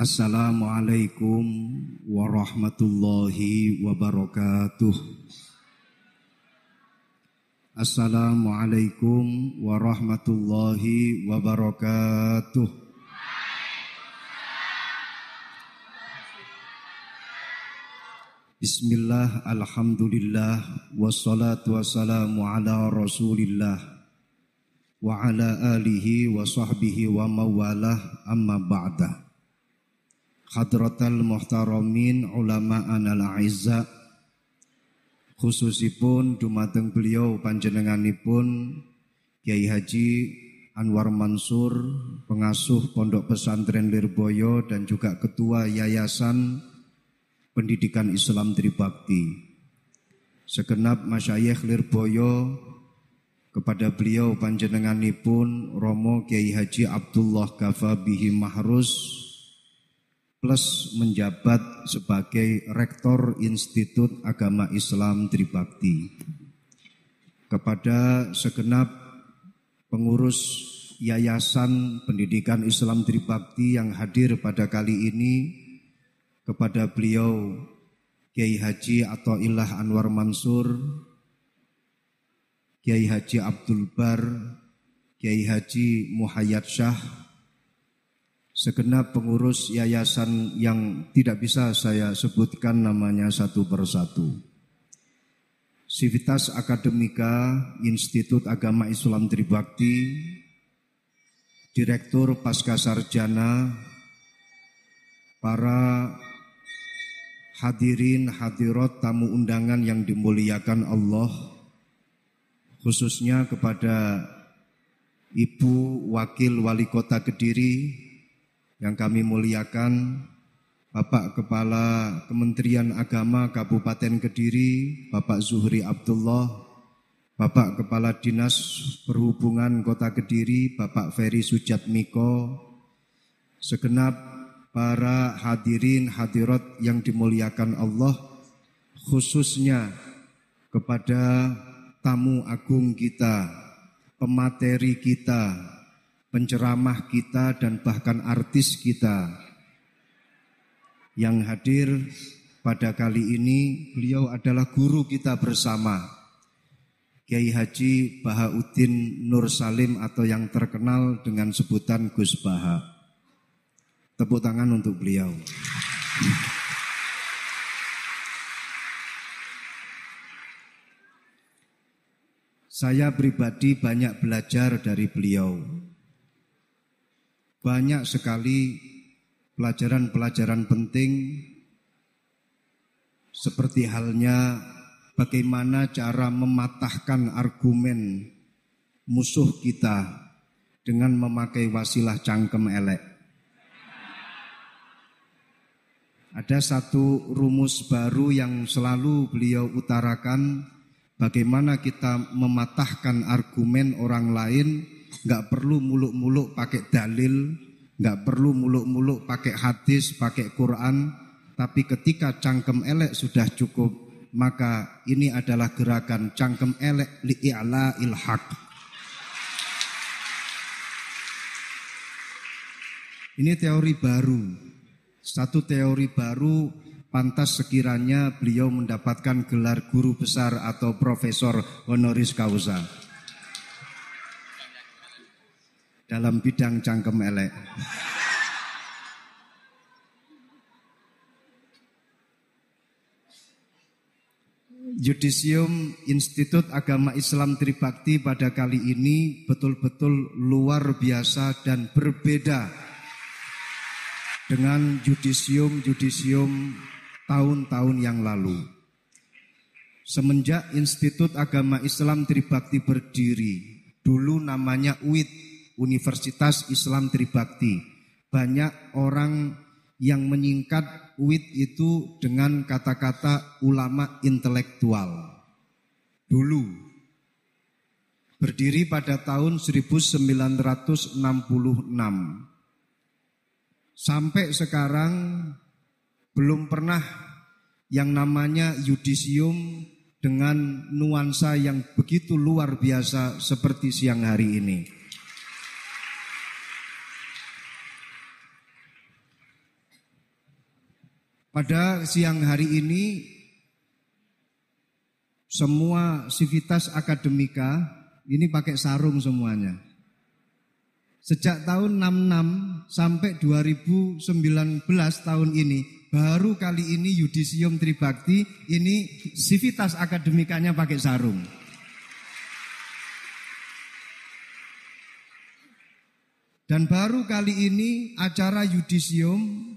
Assalamualaikum warahmatullahi wabarakatuh. Assalamualaikum warahmatullahi wabarakatuh. Bismillah, Alhamdulillah, wassalatu wassalamu ala rasulillah wa ala alihi wa sahbihi wa mawalah amma ba'dah. Hadratal muhtaramin ulama anal aizza. Khususipun dumateng beliau panjenenganipun Kiai Haji Anwar Mansur pengasuh Pondok Pesantren Lirboyo dan juga ketua Yayasan Pendidikan Islam Tribakti. Segenap masyayikh Lirboyo kepada beliau panjenenganipun Romo Kiai Haji Abdullah Gafa Bihi Mahrus plus menjabat sebagai Rektor Institut Agama Islam Tribakti. Kepada segenap pengurus Yayasan Pendidikan Islam Tribakti yang hadir pada kali ini, kepada beliau Kiai Haji atau Ilah Anwar Mansur, Kiai Haji Abdul Bar, Kiai Haji Muhayyad Syah, segenap pengurus yayasan yang tidak bisa saya sebutkan namanya satu persatu. Sivitas Akademika Institut Agama Islam Tribakti, Direktur Pasca Sarjana, para hadirin hadirat tamu undangan yang dimuliakan Allah, khususnya kepada Ibu Wakil Wali Kota Kediri, yang kami muliakan Bapak Kepala Kementerian Agama Kabupaten Kediri, Bapak Zuhri Abdullah, Bapak Kepala Dinas Perhubungan Kota Kediri, Bapak Ferry Sujatmiko, segenap para hadirin hadirat yang dimuliakan Allah, khususnya kepada tamu agung kita, pemateri kita, penceramah kita dan bahkan artis kita yang hadir pada kali ini beliau adalah guru kita bersama Kiai Haji Bahauddin Nur Salim atau yang terkenal dengan sebutan Gus Baha. Tepuk tangan untuk beliau. Saya pribadi banyak belajar dari beliau banyak sekali pelajaran-pelajaran penting seperti halnya bagaimana cara mematahkan argumen musuh kita dengan memakai wasilah cangkem elek. Ada satu rumus baru yang selalu beliau utarakan bagaimana kita mematahkan argumen orang lain nggak perlu muluk-muluk pakai dalil, nggak perlu muluk-muluk pakai hadis, pakai Quran, tapi ketika cangkem elek sudah cukup, maka ini adalah gerakan cangkem elek li'ila ilhaq. Ini teori baru. Satu teori baru pantas sekiranya beliau mendapatkan gelar guru besar atau profesor honoris causa. Dalam bidang cangkem elek. Yudisium Institut Agama Islam Tribakti pada kali ini betul-betul luar biasa dan berbeda dengan yudisium-yudisium tahun-tahun yang lalu. Semenjak Institut Agama Islam Tribakti berdiri, dulu namanya UIT, Universitas Islam Tribakti. Banyak orang yang menyingkat UIT itu dengan kata-kata ulama intelektual. Dulu berdiri pada tahun 1966. Sampai sekarang belum pernah yang namanya yudisium dengan nuansa yang begitu luar biasa seperti siang hari ini. Pada siang hari ini semua sivitas akademika ini pakai sarung semuanya. Sejak tahun 66 sampai 2019 tahun ini baru kali ini Yudisium Tribakti ini sivitas akademikanya pakai sarung. Dan baru kali ini acara Yudisium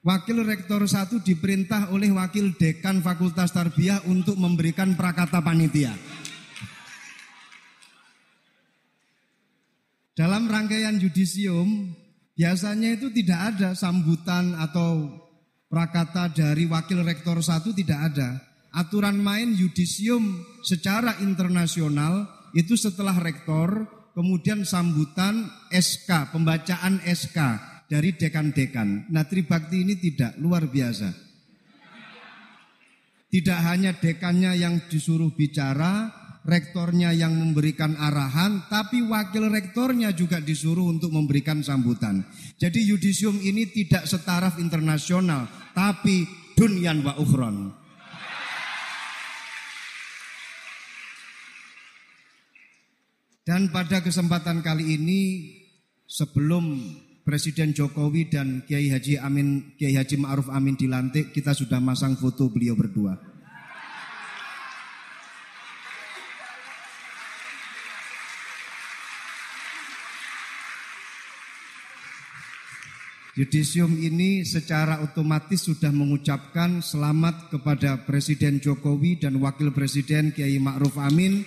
Wakil Rektor 1 diperintah oleh Wakil Dekan Fakultas Tarbiyah untuk memberikan prakata panitia. Dalam rangkaian yudisium biasanya itu tidak ada sambutan atau prakata dari Wakil Rektor 1 tidak ada. Aturan main yudisium secara internasional itu setelah rektor kemudian sambutan SK, pembacaan SK dari dekan-dekan. Nah Tribakti ini tidak luar biasa. Tidak hanya dekannya yang disuruh bicara, rektornya yang memberikan arahan, tapi wakil rektornya juga disuruh untuk memberikan sambutan. Jadi yudisium ini tidak setaraf internasional, tapi dunyan wa ukhron. Dan pada kesempatan kali ini sebelum Presiden Jokowi dan Kiai Haji Amin Kiai Haji Ma'ruf Amin dilantik, kita sudah masang foto beliau berdua. Yudisium ini secara otomatis sudah mengucapkan selamat kepada Presiden Jokowi dan Wakil Presiden Kiai Ma'ruf Amin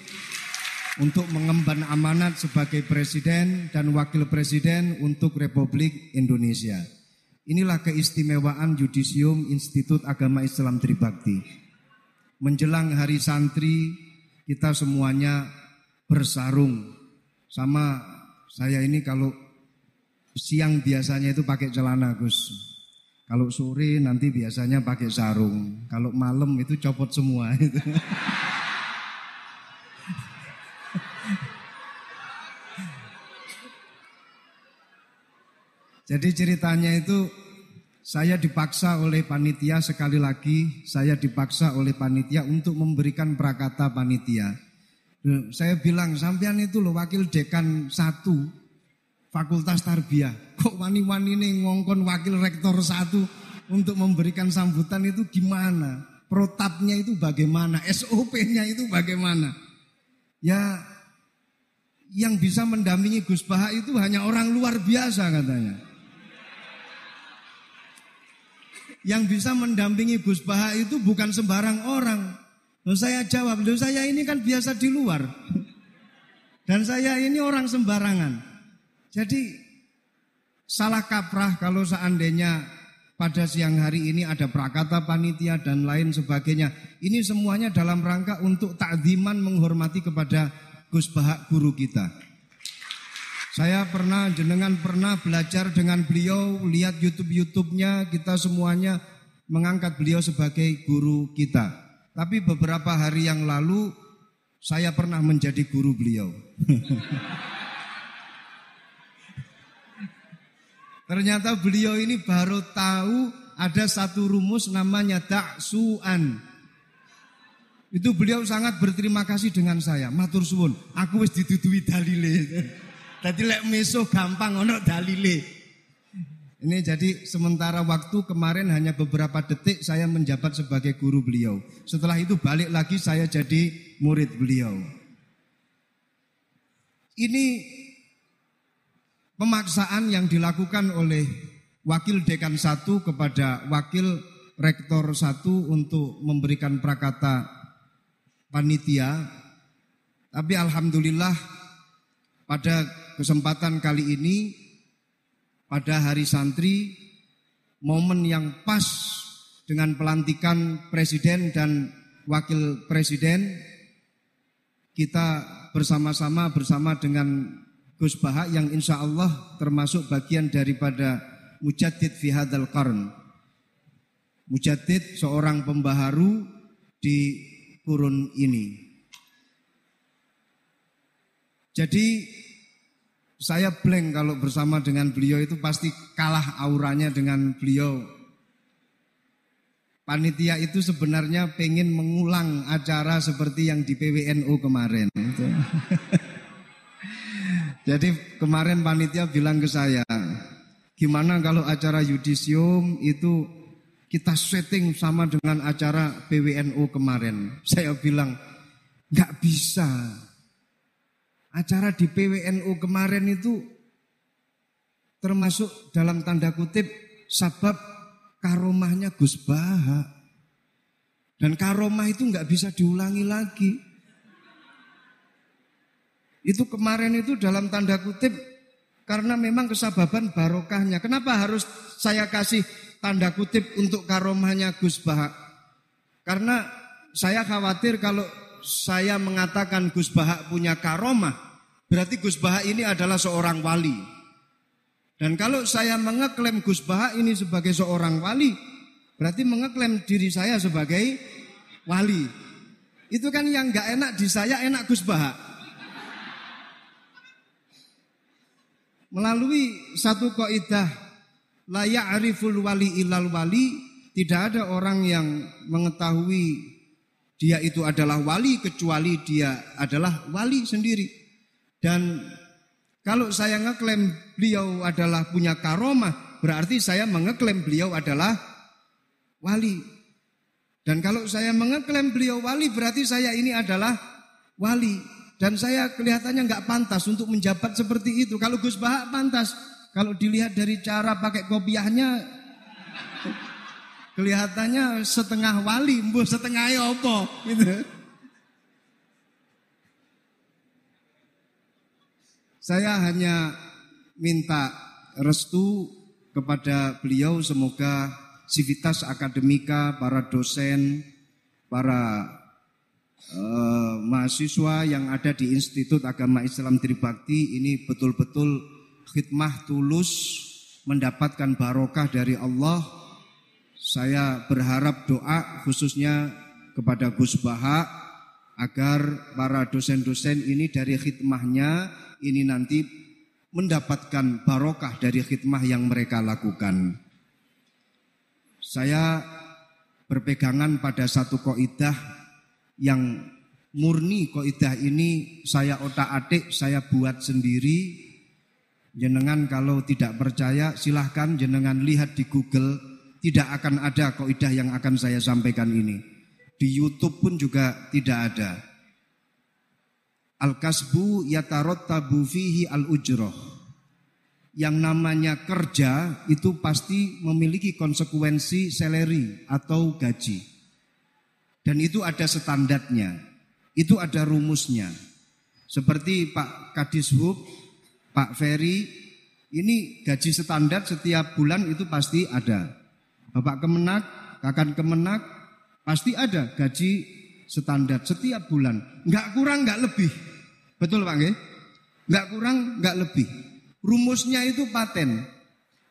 untuk mengemban amanat sebagai presiden dan wakil presiden untuk Republik Indonesia. Inilah keistimewaan Yudisium Institut Agama Islam Tribakti. Menjelang hari santri, kita semuanya bersarung. Sama saya ini kalau siang biasanya itu pakai celana Gus. Kalau sore nanti biasanya pakai sarung. Kalau malam itu copot semua itu. Jadi ceritanya itu saya dipaksa oleh panitia sekali lagi, saya dipaksa oleh panitia untuk memberikan prakata panitia. Saya bilang, sampean itu loh wakil dekan satu Fakultas Tarbiyah. Kok wani-wani ini ngongkon wakil rektor satu untuk memberikan sambutan itu gimana? Protapnya itu bagaimana? SOP-nya itu bagaimana? Ya yang bisa mendampingi Gus Baha itu hanya orang luar biasa katanya. Yang bisa mendampingi Gus Baha itu bukan sembarang orang. Loh saya jawab, loh saya ini kan biasa di luar. Dan saya ini orang sembarangan. Jadi salah kaprah kalau seandainya pada siang hari ini ada prakata panitia dan lain sebagainya. Ini semuanya dalam rangka untuk takdiman menghormati kepada Gus Baha guru kita. Saya pernah jenengan pernah belajar dengan beliau, lihat YouTube-YouTube-nya, kita semuanya mengangkat beliau sebagai guru kita. Tapi beberapa hari yang lalu saya pernah menjadi guru beliau. Ternyata beliau ini baru tahu ada satu rumus namanya daksuan. Itu beliau sangat berterima kasih dengan saya. Matur suwun, aku wis ditutui dalile. Jadi lek meso gampang ono dalile. Ini jadi sementara waktu kemarin hanya beberapa detik saya menjabat sebagai guru beliau. Setelah itu balik lagi saya jadi murid beliau. Ini pemaksaan yang dilakukan oleh wakil dekan satu kepada wakil rektor satu untuk memberikan prakata panitia. Tapi alhamdulillah pada kesempatan kali ini pada hari santri momen yang pas dengan pelantikan presiden dan wakil presiden kita bersama-sama bersama dengan Gus Baha yang insya Allah termasuk bagian daripada Mujadid fi hadal qarn. Mujadid seorang pembaharu di kurun ini. Jadi saya blank kalau bersama dengan beliau itu pasti kalah auranya dengan beliau panitia itu sebenarnya pengen mengulang acara seperti yang di PWNU kemarin. Jadi kemarin panitia bilang ke saya, gimana kalau acara yudisium itu kita setting sama dengan acara PWNU kemarin. Saya bilang, nggak bisa. Acara di PWNU kemarin itu termasuk dalam tanda kutip sabab karomahnya Gus Baha. Dan karomah itu nggak bisa diulangi lagi. Itu kemarin itu dalam tanda kutip karena memang kesababan barokahnya. Kenapa harus saya kasih tanda kutip untuk karomahnya Gus Baha? Karena saya khawatir kalau saya mengatakan Gus Baha punya karomah, berarti Gus Baha ini adalah seorang wali. Dan kalau saya mengeklaim Gus Baha ini sebagai seorang wali, berarti mengeklaim diri saya sebagai wali. Itu kan yang nggak enak di saya enak Gus Baha. melalui satu kaidah la ya'riful wali ilal wali tidak ada orang yang mengetahui dia itu adalah wali kecuali dia adalah wali sendiri dan kalau saya ngeklaim beliau adalah punya karomah berarti saya mengeklaim beliau adalah wali dan kalau saya mengeklaim beliau wali berarti saya ini adalah wali dan saya kelihatannya nggak pantas untuk menjabat seperti itu. Kalau Gus Bahak pantas. Kalau dilihat dari cara pakai kopiahnya, kelihatannya setengah wali, bu setengah opo, gitu. Saya hanya minta restu kepada beliau semoga sivitas akademika, para dosen, para uh, mahasiswa yang ada di Institut Agama Islam Tribakti ini betul-betul khidmah tulus mendapatkan barokah dari Allah. Saya berharap doa khususnya kepada Gus Baha agar para dosen-dosen ini dari khidmahnya ini nanti mendapatkan barokah dari khidmah yang mereka lakukan. Saya berpegangan pada satu koidah yang murni koidah ini saya otak-atik, saya buat sendiri. Jenengan kalau tidak percaya silahkan jenengan lihat di Google, tidak akan ada koidah yang akan saya sampaikan ini. Di YouTube pun juga tidak ada. Al-kasbu yatarot tabu fihi al-ujroh. Yang namanya kerja itu pasti memiliki konsekuensi seleri atau gaji. Dan itu ada standarnya, itu ada rumusnya. Seperti Pak Kadis Hub, Pak Ferry, ini gaji standar setiap bulan itu pasti ada. Bapak Kemenak, Kakan Kemenak, pasti ada gaji standar setiap bulan. Enggak kurang, enggak lebih. Betul Pak Nggih? Enggak kurang, enggak lebih. Rumusnya itu paten.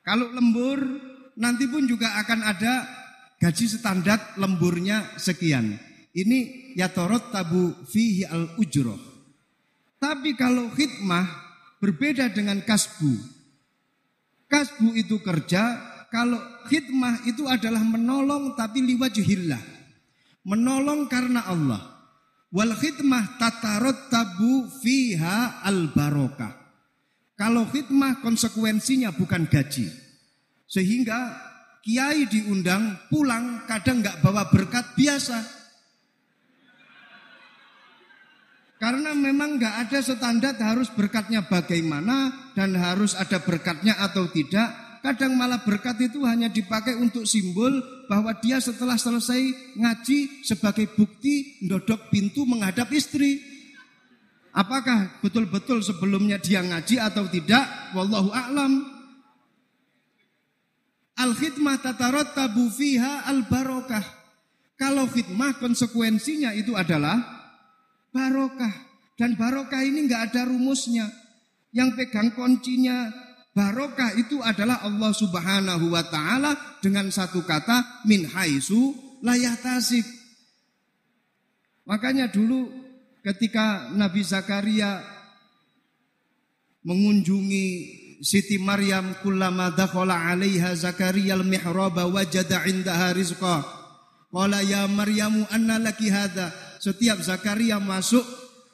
Kalau lembur, nanti pun juga akan ada gaji standar lemburnya sekian. Ini ya torot tabu fihi al ujroh. Tapi kalau khidmah berbeda dengan kasbu. Kasbu itu kerja, kalau khidmah itu adalah menolong tapi liwajihillah. Menolong karena Allah. Wal khidmah tatarot tabu fiha al barokah. Kalau khidmah konsekuensinya bukan gaji. Sehingga kiai diundang pulang kadang nggak bawa berkat biasa. Karena memang nggak ada standar harus berkatnya bagaimana dan harus ada berkatnya atau tidak. Kadang malah berkat itu hanya dipakai untuk simbol bahwa dia setelah selesai ngaji sebagai bukti ndodok pintu menghadap istri. Apakah betul-betul sebelumnya dia ngaji atau tidak? Wallahu a'lam. Al khidmah tatarattabu fiha al barokah. Kalau khidmah konsekuensinya itu adalah barokah. Dan barokah ini nggak ada rumusnya. Yang pegang kuncinya barokah itu adalah Allah Subhanahu wa taala dengan satu kata min haisu layatasik. Makanya dulu ketika Nabi Zakaria mengunjungi Siti Maryam kullama dakhala 'alaiha Zakaria al-mihraba wajada 'indaha rizqa Qala ya Maryamu anna laki hadha. Setiap Zakaria masuk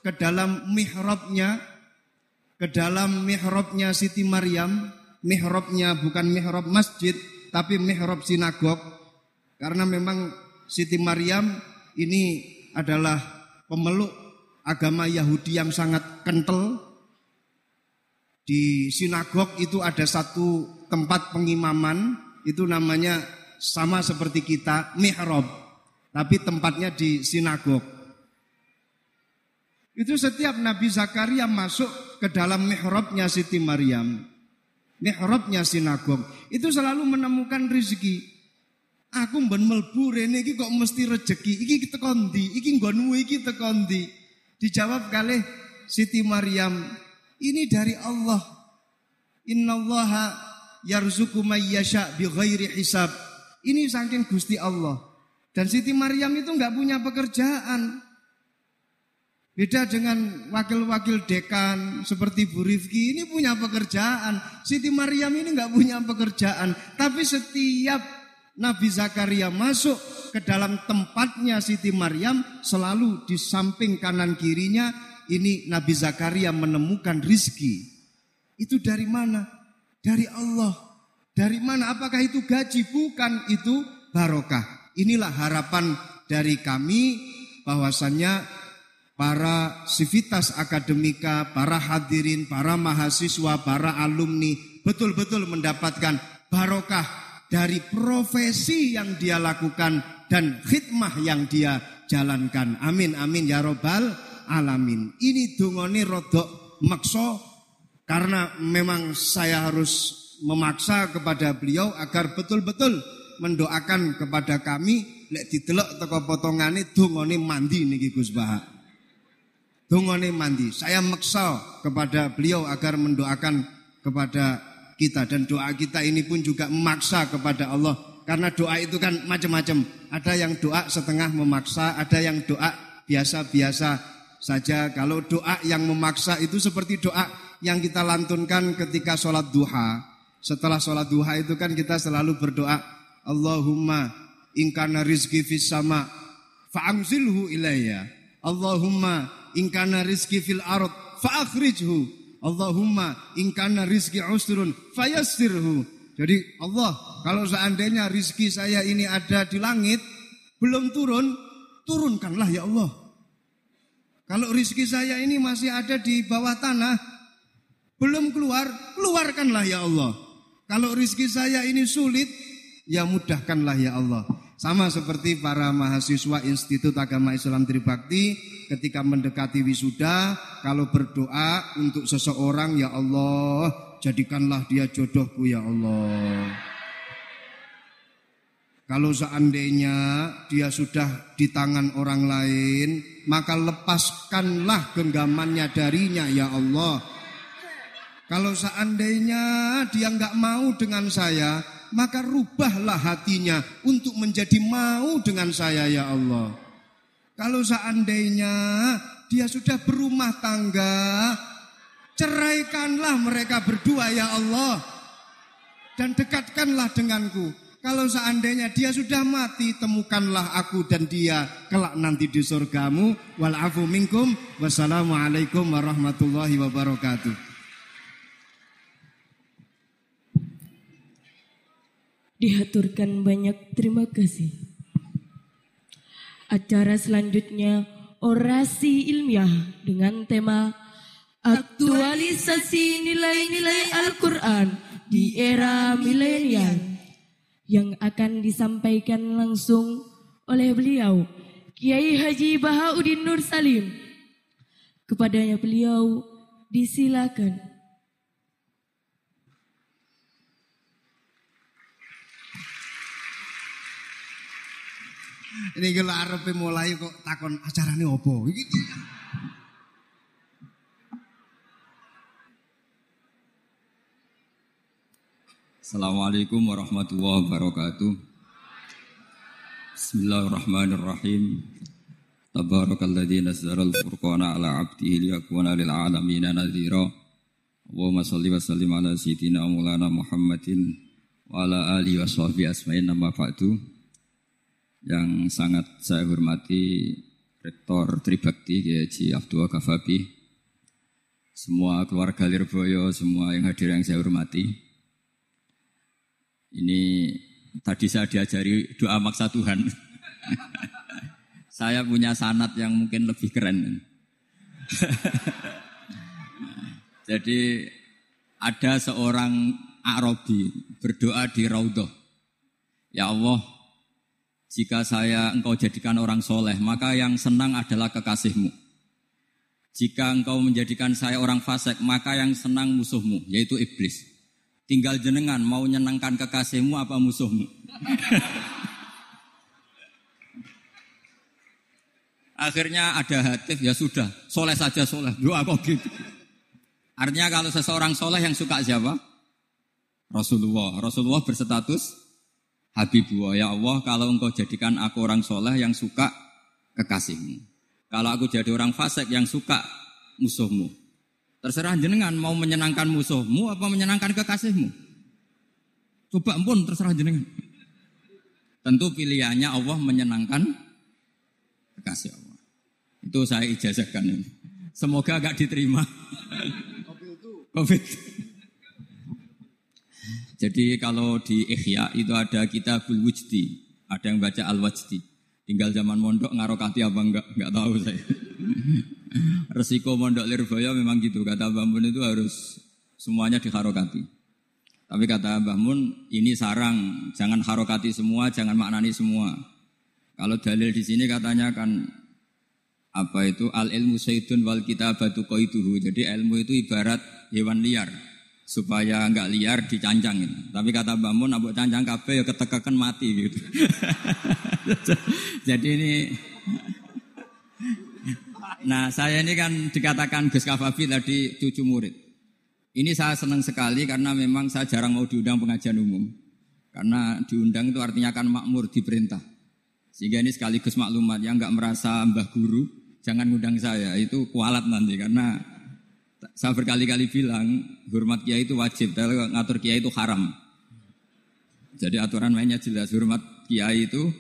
ke dalam mihrabnya, ke dalam mihrabnya Siti Maryam, mihrabnya bukan mihrab masjid, tapi mihrab sinagog. Karena memang Siti Maryam ini adalah pemeluk agama Yahudi yang sangat kental. Di sinagog itu ada satu tempat pengimaman, itu namanya sama seperti kita mihrab, tapi tempatnya di sinagog. Itu setiap Nabi Zakaria masuk ke dalam mihrabnya Siti Maryam, mihrabnya sinagog, itu selalu menemukan rezeki. Aku ben melbu rene iki kok mesti rezeki. Iki tekan ndi? Iki nggonmu iki tekan ndi? Dijawab kali Siti Maryam, ini dari Allah. Innallaha yarzuqu may yasha bi ghairi hisab. Ini saking Gusti Allah. Dan Siti Maryam itu nggak punya pekerjaan. Beda dengan wakil-wakil dekan seperti Bu Rifki ini punya pekerjaan. Siti Maryam ini nggak punya pekerjaan. Tapi setiap Nabi Zakaria masuk ke dalam tempatnya Siti Maryam selalu di samping kanan kirinya ini Nabi Zakaria menemukan rizki. Itu dari mana? Dari Allah. Dari mana? Apakah itu gaji? Bukan itu barokah. Inilah harapan dari kami bahwasannya para sivitas akademika, para hadirin, para mahasiswa, para alumni betul-betul mendapatkan barokah dari profesi yang dia lakukan dan khidmah yang dia jalankan. Amin amin ya robbal alamin. Ini dungoni rodok makso karena memang saya harus memaksa kepada beliau agar betul-betul mendoakan kepada kami lek didelok teko potongane dongane mandi niki Gus Bah. Dongane mandi. Saya maksa kepada beliau agar mendoakan kepada kita dan doa kita ini pun juga memaksa kepada Allah karena doa itu kan macam-macam. Ada yang doa setengah memaksa, ada yang doa biasa-biasa saja. Kalau doa yang memaksa itu seperti doa yang kita lantunkan ketika sholat duha. Setelah sholat duha itu kan kita selalu berdoa, Allahumma ingkana rizki fis sama fa'amzilhu ilayya. Allahumma ingkana rizki fil arad fa'akhrijhu. Allahumma ingkana rizki usrun fayassirhu. Jadi Allah, kalau seandainya rizki saya ini ada di langit, belum turun, turunkanlah ya Allah. Kalau rizki saya ini masih ada di bawah tanah, belum keluar, keluarkanlah ya Allah. Kalau rizki saya ini sulit, ya mudahkanlah ya Allah. Sama seperti para mahasiswa Institut Agama Islam Tribakti ketika mendekati wisuda, kalau berdoa untuk seseorang, ya Allah, jadikanlah dia jodohku ya Allah. Kalau seandainya dia sudah di tangan orang lain, maka lepaskanlah genggamannya darinya ya Allah. Kalau seandainya dia nggak mau dengan saya, maka rubahlah hatinya untuk menjadi mau dengan saya ya Allah. Kalau seandainya dia sudah berumah tangga, ceraikanlah mereka berdua ya Allah. Dan dekatkanlah denganku. Kalau seandainya dia sudah mati, temukanlah aku dan dia kelak nanti di surgamu. Walafu minkum. Wassalamualaikum warahmatullahi wabarakatuh. Dihaturkan banyak terima kasih. Acara selanjutnya orasi ilmiah dengan tema aktualisasi nilai-nilai Al-Quran di era milenial yang akan disampaikan langsung oleh beliau Kiai Haji Bahauddin Nur Salim. Kepadanya beliau disilakan. Ini kalau arepe mulai kok takon acarane opo? Assalamualaikum warahmatullahi wabarakatuh. Bismillahirrahmanirrahim. Tabarakalladzi nazzala al-furqana ala 'abdihi liyakuna lil 'alamin nadhira. Allahumma shalli wa sallim ala sayyidina Muhammadin wa ala alihi wa sahbihi asma'in nama ba'du. Yang sangat saya hormati Rektor Tribakti Kiai Abdul Kafabi, semua keluarga Lirboyo, semua yang hadir yang saya hormati. Ini tadi saya diajari doa maksa Tuhan. saya punya sanat yang mungkin lebih keren. Jadi ada seorang Arabi berdoa di Raudhah. Ya Allah, jika saya engkau jadikan orang soleh, maka yang senang adalah kekasihmu. Jika engkau menjadikan saya orang fasik, maka yang senang musuhmu, yaitu iblis. Tinggal jenengan mau nyenangkan kekasihmu apa musuhmu. Akhirnya ada hatif, ya sudah, soleh saja soleh. Doa kok gitu. Artinya kalau seseorang soleh yang suka siapa? Rasulullah. Rasulullah berstatus Habibullah. Ya Allah, kalau engkau jadikan aku orang soleh yang suka kekasihmu. Kalau aku jadi orang fasik yang suka musuhmu. Terserah jenengan mau menyenangkan musuhmu apa menyenangkan kekasihmu. Coba pun terserah jenengan. Tentu pilihannya Allah menyenangkan kekasih Allah. Itu saya ijazahkan ini. Semoga agak diterima. Covid. Jadi kalau di Ikhya itu ada kitabul wujdi, ada yang baca al-wajdi. Tinggal zaman mondok ngarokati apa enggak, enggak tahu saya. Resiko mondok Lirboyo memang gitu, kata Mbah Mun itu harus semuanya diharokati. Tapi kata Mbah Mun, ini sarang, jangan harokati semua, jangan maknani semua. Kalau dalil di sini katanya kan apa itu al ilmu sayyidun wal kitabatu qaituhu. Jadi ilmu itu ibarat hewan liar supaya nggak liar dicancangin. Tapi kata Mbak Mun, cancang kafe ya ketekakan mati gitu. Jadi ini Nah saya ini kan dikatakan Gus Kafabi tadi cucu murid. Ini saya senang sekali karena memang saya jarang mau diundang pengajian umum. Karena diundang itu artinya kan makmur diperintah. Sehingga ini sekaligus maklumat yang nggak merasa mbah guru, jangan ngundang saya. Itu kualat nanti karena saya berkali-kali bilang hormat kiai itu wajib, tapi ngatur kiai itu haram. Jadi aturan mainnya jelas hormat kiai itu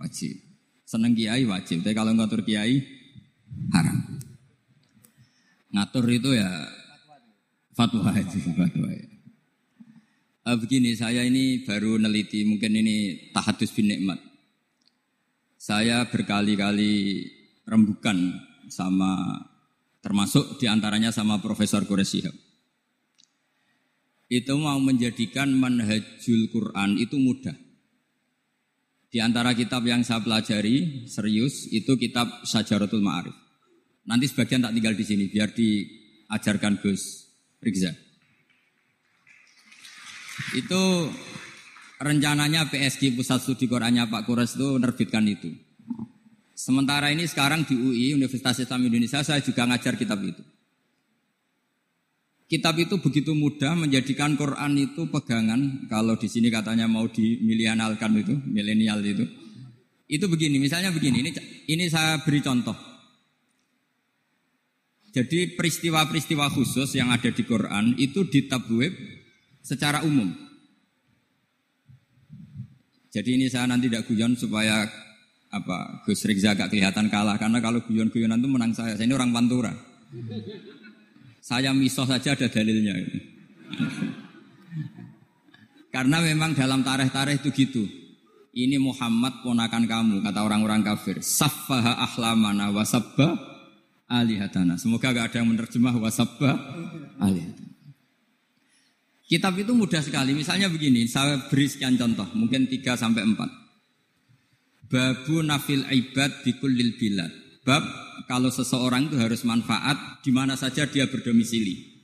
wajib. Seneng kiai wajib, tapi kalau ngatur kiai haram. Ngatur itu ya fatwa itu fatwa. Uh, begini, saya ini baru neliti, mungkin ini tahadus bin nikmat. Saya berkali-kali rembukan sama Termasuk di antaranya sama Profesor Quraisyihab. Itu mau menjadikan manhajul Quran itu mudah. Di antara kitab yang saya pelajari serius itu kitab Sajaratul Ma'arif. Nanti sebagian tak tinggal di sini biar diajarkan Gus Rizza. Itu rencananya PSG Pusat Studi Qurannya Pak Kures itu menerbitkan itu. Sementara ini sekarang di UI Universitas Islam Indonesia saya juga ngajar kitab itu. Kitab itu begitu mudah menjadikan Quran itu pegangan. Kalau di sini katanya mau dimilenialkan itu, milenial itu. Itu begini, misalnya begini. Ini ini saya beri contoh. Jadi peristiwa-peristiwa khusus yang ada di Quran itu ditabwib secara umum. Jadi ini saya nanti tidak guyon supaya apa Gus Rizza gak kelihatan kalah karena kalau guyon-guyonan itu menang saya. Saya ini orang Pantura. Saya misoh saja ada dalilnya. karena memang dalam tareh-tareh itu gitu. Ini Muhammad ponakan kamu kata orang-orang kafir. Saffaha ahlamana wasabba alihatana. Semoga gak ada yang menerjemah wasabba alihatana. Kitab itu mudah sekali. Misalnya begini, saya beri sekian contoh, mungkin 3 sampai 4. Babu nafil ibad lil bilad. Bab kalau seseorang itu harus manfaat di mana saja dia berdomisili.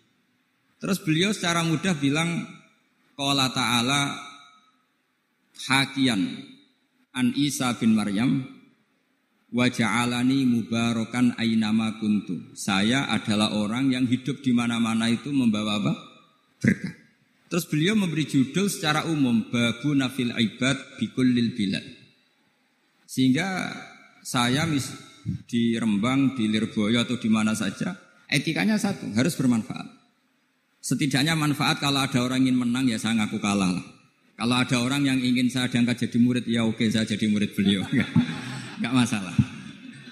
Terus beliau secara mudah bilang Qala ta'ala hakian an Isa bin Maryam wa ja'alani mubarakan ainama kuntu. Saya adalah orang yang hidup di mana-mana itu membawa apa? Berkah. Terus beliau memberi judul secara umum Babu nafil ibad lil bilad. Sehingga saya mis, di Rembang, di Lirboyo atau di mana saja, etikanya satu, harus bermanfaat. Setidaknya manfaat kalau ada orang ingin menang ya saya ngaku kalah lah. Kalau ada orang yang ingin saya diangkat jadi murid, ya oke saya jadi murid beliau. Enggak masalah.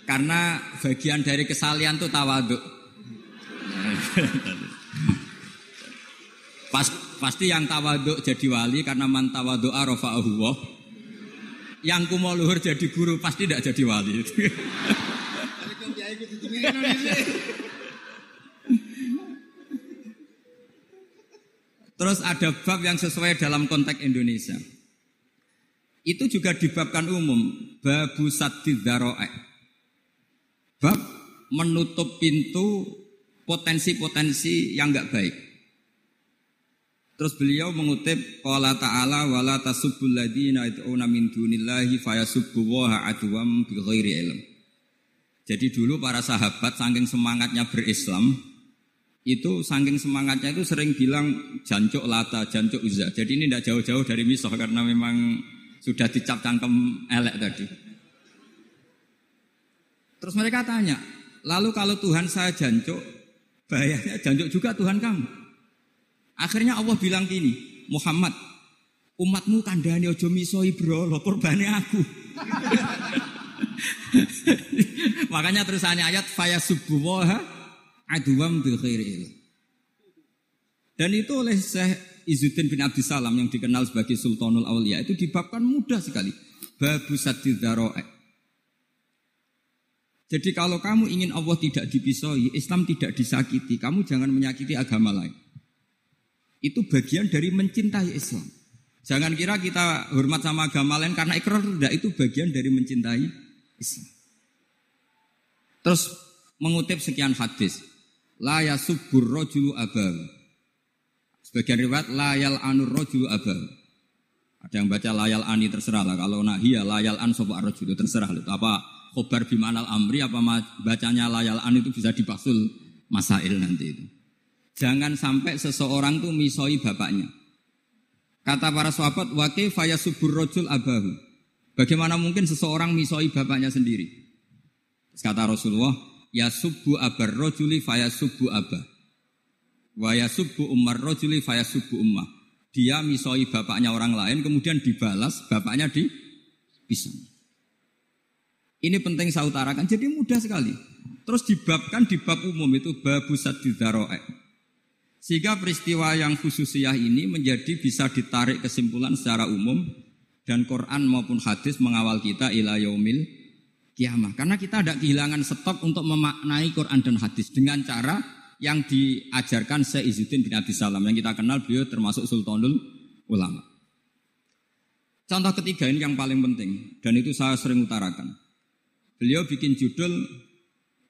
Karena bagian dari kesalian itu tawaduk. Pas, pasti yang tawaduk jadi wali karena man tawaduk arafa'ahu Yang kumo luhur jadi guru pasti tidak jadi wali. Terus ada bab yang sesuai dalam konteks Indonesia. Itu juga dibabkan umum. Babu sadid Bab menutup pintu potensi-potensi yang enggak baik. Terus beliau mengutip qala ta'ala wala tasubbul ladina yad'una min dunillahi fayasubbu wa adwam bighairi ilm. Jadi dulu para sahabat saking semangatnya berislam, itu saking semangatnya itu sering bilang jancuk lata, jancuk uzza. Jadi ini tidak jauh-jauh dari misoh karena memang sudah dicap cangkem elek tadi. Terus mereka tanya, lalu kalau Tuhan saya jancuk, bahayanya jancuk juga Tuhan kamu. Akhirnya Allah bilang gini, Muhammad, umatmu kandani ojo misoi bro, purbane aku. Makanya terusannya ayat faya subuh aduam bil khairi Dan itu oleh Syekh Izzuddin bin Abdissalam yang dikenal sebagai Sultanul Aulia itu dibabkan mudah sekali. Babu Jadi kalau kamu ingin Allah tidak dipisoi, Islam tidak disakiti, kamu jangan menyakiti agama lain. Itu bagian dari mencintai Islam. Jangan kira kita hormat sama agama lain karena ikrar tidak itu bagian dari mencintai Islam. Terus mengutip sekian hadis. La yasubbur rojulu abal. Sebagian riwayat layal anur rojulu abal. Ada yang baca layal ani terserah lah. Kalau nak hiya layal an sopa terserah. Itu apa khobar bimanal amri apa bacanya layal an itu bisa dipasul masail nanti itu. Jangan sampai seseorang tuh misoi bapaknya. Kata para sahabat, wakil faya subur rojul abahu. Bagaimana mungkin seseorang misoi bapaknya sendiri? Kata Rasulullah, ya subu abar rojuli faya subu abah. Wa ya subu umar rojuli faya subu ummah. Dia misoi bapaknya orang lain, kemudian dibalas bapaknya di pisau. Ini penting saya utarakan, jadi mudah sekali. Terus dibabkan di bab umum itu babu sadidaro'ek. Sehingga peristiwa yang khususiyah ini menjadi bisa ditarik kesimpulan secara umum dan Quran maupun hadis mengawal kita ila yaumil kiamah. Karena kita ada kehilangan stok untuk memaknai Quran dan hadis dengan cara yang diajarkan Syekh Izzuddin bin Abi Salam yang kita kenal beliau termasuk Sultanul Ulama. Contoh ketiga ini yang paling penting dan itu saya sering utarakan. Beliau bikin judul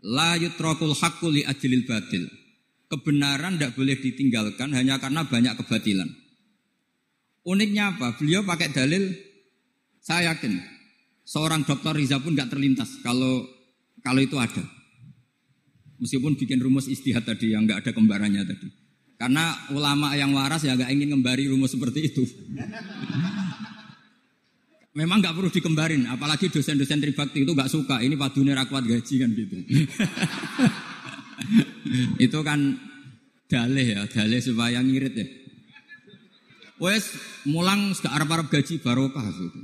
La yutrakul haqqu li ajlil batil. Kebenaran tidak boleh ditinggalkan hanya karena banyak kebatilan. Uniknya apa? Beliau pakai dalil saya yakin seorang dokter Riza pun nggak terlintas kalau kalau itu ada. Meskipun bikin rumus istihad tadi yang nggak ada kembarannya tadi. Karena ulama yang waras ya nggak ingin ngembari rumus seperti itu. Memang nggak perlu dikembarin, apalagi dosen-dosen tribakti itu nggak suka. Ini padune rakwat gaji kan gitu. itu kan dalih ya, dalih supaya ngirit ya. Wes mulang gak arep-arep gaji barokah gitu.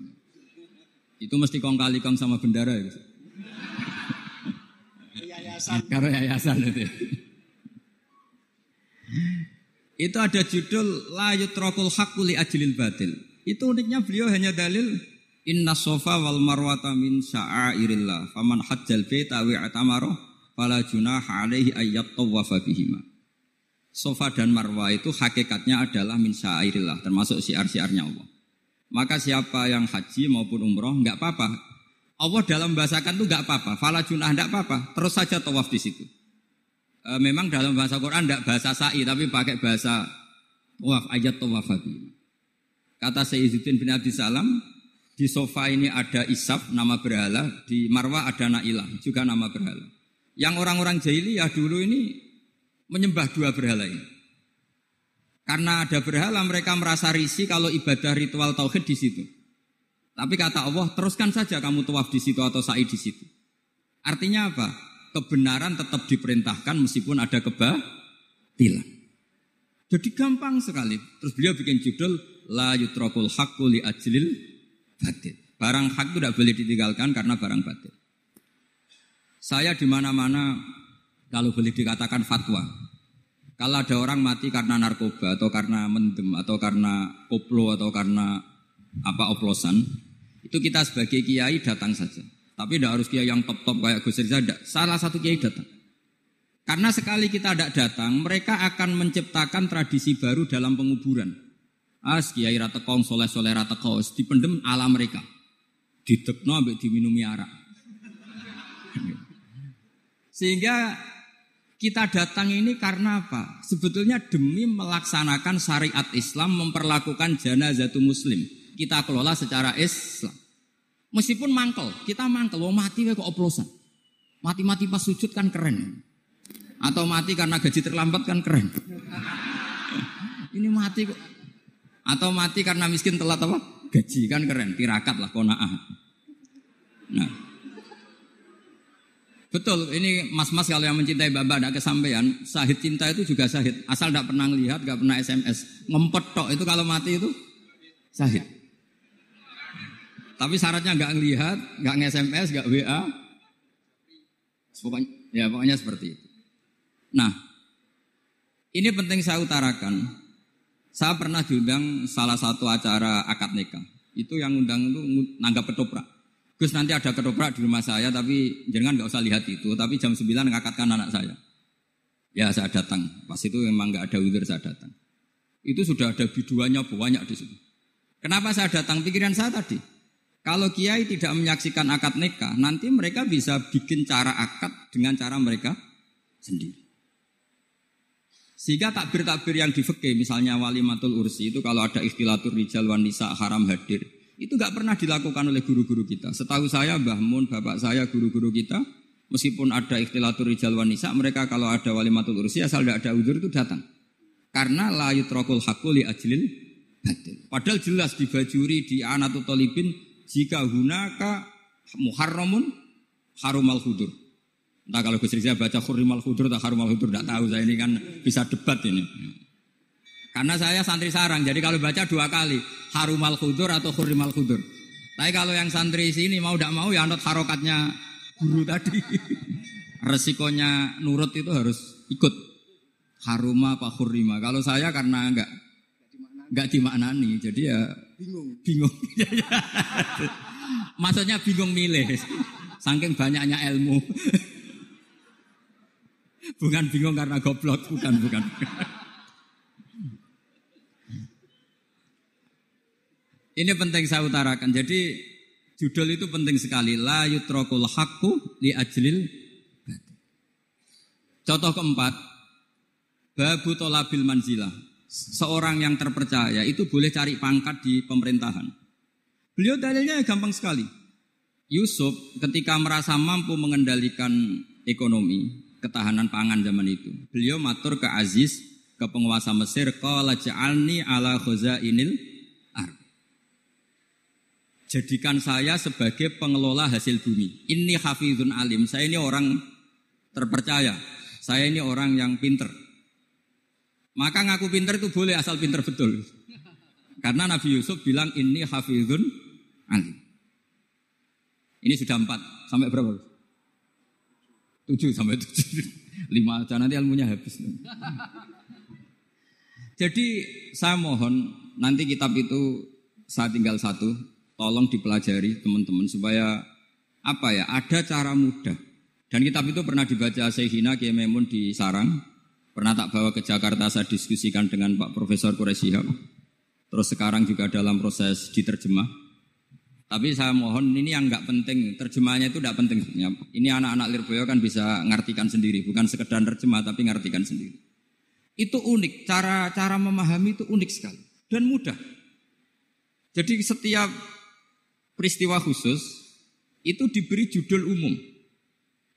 Itu mesti kong kali kong sama bendara ya. Yayasan. Karena yayasan itu. itu ada judul la yutrokul haqqu li ajlil batil. Itu uniknya beliau hanya dalil Inna sofa wal marwata min sya'airillah faman hajjal baita wa atamara fala junaha alaihi ayyat tawafa bihima. Sofa dan marwah itu hakikatnya adalah min sya'airillah termasuk siar-siarnya Allah. Maka siapa yang haji maupun umroh nggak apa-apa. Allah dalam bahasakan itu nggak apa-apa. Fala junah nggak apa-apa. Terus saja tawaf di situ. E, memang dalam bahasa Quran nggak bahasa sa'i tapi pakai bahasa tawaf ayat tawaf Kata Sayyiduddin bin Abdi Salam, di sofa ini ada isaf nama berhala, di marwah ada nailah juga nama berhala. Yang orang-orang jahiliyah dulu ini menyembah dua berhala ini. Karena ada berhala mereka merasa risih kalau ibadah ritual tauhid di situ. Tapi kata Allah, teruskan saja kamu tawaf di situ atau sa'i di situ. Artinya apa? Kebenaran tetap diperintahkan meskipun ada kebatilan. Jadi gampang sekali. Terus beliau bikin judul la yutrakul haqqu li ajlil batil. Barang hak itu tidak boleh ditinggalkan karena barang batil. Saya di mana-mana kalau boleh dikatakan fatwa. Kalau ada orang mati karena narkoba atau karena mendem atau karena koplo atau karena apa oplosan, itu kita sebagai kiai datang saja. Tapi tidak harus kiai yang top-top kayak Gus Rizal. Salah satu kiai datang. Karena sekali kita tidak datang, mereka akan menciptakan tradisi baru dalam penguburan. As kiai rata kong soleh soleh rata kaos dipendem ala mereka. Didekno ambek diminumi arak. Sehingga kita datang ini karena apa? Sebetulnya demi melaksanakan syariat Islam memperlakukan janazah muslim. Kita kelola secara Islam. Meskipun mangkel, kita mangkel, wong mati kok oplosan. Mati-mati pas sujud kan keren. Atau mati karena gaji terlambat kan keren. Ini mati kok. Atau mati karena miskin telat apa? Gaji kan keren, tirakat lah konaah. Nah, Betul, ini mas-mas kalau yang mencintai bapak ada kesampaian, sahid cinta itu juga sahid. Asal tidak pernah lihat, nggak pernah SMS. Ngempet tok itu kalau mati itu sahid. Tapi syaratnya nggak ngelihat, nggak nge-SMS, nggak WA. Pokoknya, ya pokoknya seperti itu. Nah, ini penting saya utarakan. Saya pernah diundang salah satu acara akad nikah. Itu yang undang itu nanggap ketoprak. Gus nanti ada ketoprak di rumah saya tapi jangan nggak usah lihat itu. Tapi jam 9 ngakatkan anak saya. Ya saya datang. Pas itu memang nggak ada widir saya datang. Itu sudah ada biduannya banyak di situ. Kenapa saya datang? Pikiran saya tadi. Kalau kiai tidak menyaksikan akad nikah, nanti mereka bisa bikin cara akad dengan cara mereka sendiri. Sehingga takbir-takbir yang di misalnya wali matul ursi itu kalau ada ikhtilatur rijal wanisa haram hadir, itu nggak pernah dilakukan oleh guru-guru kita. Setahu saya Mbah Mun, bapak saya, guru-guru kita, meskipun ada ikhtilatur rijal wanisa, mereka kalau ada walimatul ursi asal tidak ada udur itu datang. Karena la yutrokul hakuli ajlil batil. Padahal jelas di bajuri di anatu tolibin jika hunaka muharramun harumal hudur. Entah kalau Gus baca hurimal hudur atau harumal hudur, tidak tahu saya ini kan bisa debat ini. Karena saya santri sarang, jadi kalau baca dua kali, harumal khudur atau hurimal khudur. Tapi kalau yang santri sini mau tidak mau ya anut harokatnya guru tadi. Resikonya nurut itu harus ikut. Haruma apa hurima. Kalau saya karena enggak enggak dimaknani, jadi ya bingung. Bingung. Maksudnya bingung milih. Saking banyaknya ilmu. bukan bingung karena goblok, bukan, bukan. Ini penting saya utarakan. Jadi judul itu penting sekali. La yutrokul hakku li ajlil Contoh keempat, babu tolabil manzilah. Seorang yang terpercaya itu boleh cari pangkat di pemerintahan. Beliau dalilnya gampang sekali. Yusuf ketika merasa mampu mengendalikan ekonomi, ketahanan pangan zaman itu. Beliau matur ke Aziz, ke penguasa Mesir, qala ja'alni ala khazainil jadikan saya sebagai pengelola hasil bumi. Ini hafizun alim, saya ini orang terpercaya. Saya ini orang yang pinter. Maka ngaku pinter itu boleh asal pinter betul. Karena Nabi Yusuf bilang ini hafizun alim. Ini sudah empat, sampai berapa? Tujuh sampai tujuh. Lima aja nanti ilmunya habis. Jadi saya mohon nanti kitab itu saya tinggal satu tolong dipelajari teman-teman supaya apa ya ada cara mudah. Dan kitab itu pernah dibaca Sehina Kiai Memun di Sarang, pernah tak bawa ke Jakarta saya diskusikan dengan Pak Profesor Quraisyihab. Terus sekarang juga dalam proses diterjemah. Tapi saya mohon ini yang nggak penting, terjemahnya itu tidak penting. Ini anak-anak Lirboyo kan bisa ngartikan sendiri, bukan sekedar terjemah tapi ngartikan sendiri. Itu unik, cara cara memahami itu unik sekali dan mudah. Jadi setiap peristiwa khusus itu diberi judul umum.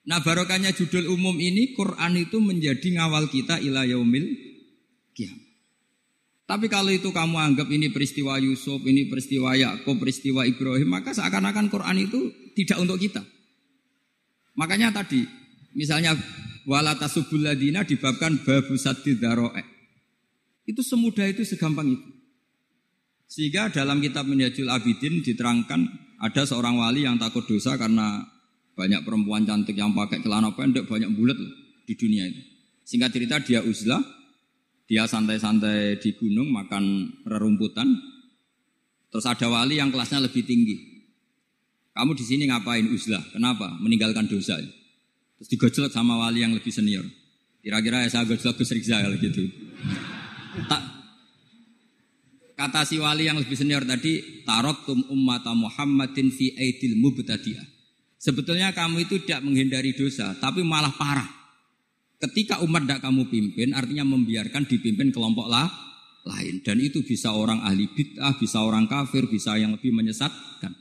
Nah barokahnya judul umum ini Quran itu menjadi ngawal kita ila yaumil kiamat. Tapi kalau itu kamu anggap ini peristiwa Yusuf, ini peristiwa Yakub, peristiwa Ibrahim, maka seakan-akan Quran itu tidak untuk kita. Makanya tadi, misalnya walata subuladina dibabkan babu sadidaroe. Itu semudah itu, segampang itu. Sehingga dalam kitab Minhajul Abidin diterangkan ada seorang wali yang takut dosa karena banyak perempuan cantik yang pakai celana pendek, banyak bulat di dunia itu. Singkat cerita dia uzlah, dia santai-santai di gunung makan rerumputan. Terus ada wali yang kelasnya lebih tinggi. Kamu di sini ngapain uzlah? Kenapa? Meninggalkan dosa. Terus digojlok sama wali yang lebih senior. Kira-kira ya saya gojlok Gus Rizal gitu. Kata si wali yang lebih senior tadi tum ummata Muhammadin fi aidil mubtadi'ah. Sebetulnya kamu itu tidak menghindari dosa, tapi malah parah. Ketika umat tidak kamu pimpin, artinya membiarkan dipimpin kelompok lah, lain. Dan itu bisa orang ahli bid'ah, bisa orang kafir, bisa yang lebih menyesatkan.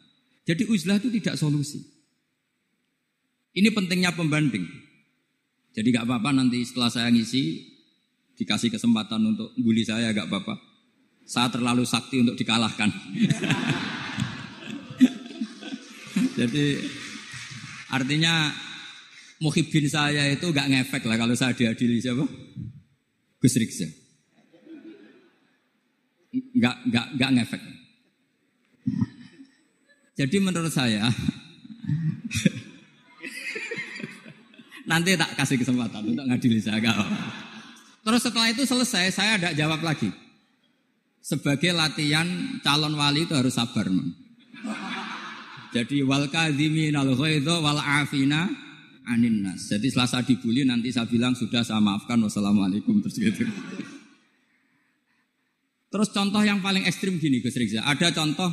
Jadi uzlah itu tidak solusi. Ini pentingnya pembanding. Jadi gak apa-apa nanti setelah saya ngisi, dikasih kesempatan untuk bully saya gak apa-apa. Saya terlalu sakti untuk dikalahkan. Jadi artinya muhibin saya itu gak ngefek lah kalau saya diadili siapa? Gus Riksa. Gak, gak, gak ngefek. Jadi menurut saya nanti tak kasih kesempatan untuk ngadili saya. Terus setelah itu selesai, saya ada jawab lagi. Sebagai latihan calon wali itu harus sabar, man. Jadi wal kadhimin al wal afina anin nas. Jadi setelah saya dibully nanti saya bilang sudah saya maafkan wassalamualaikum terus gitu. Terus contoh yang paling ekstrim gini Gus Rizal. Ada contoh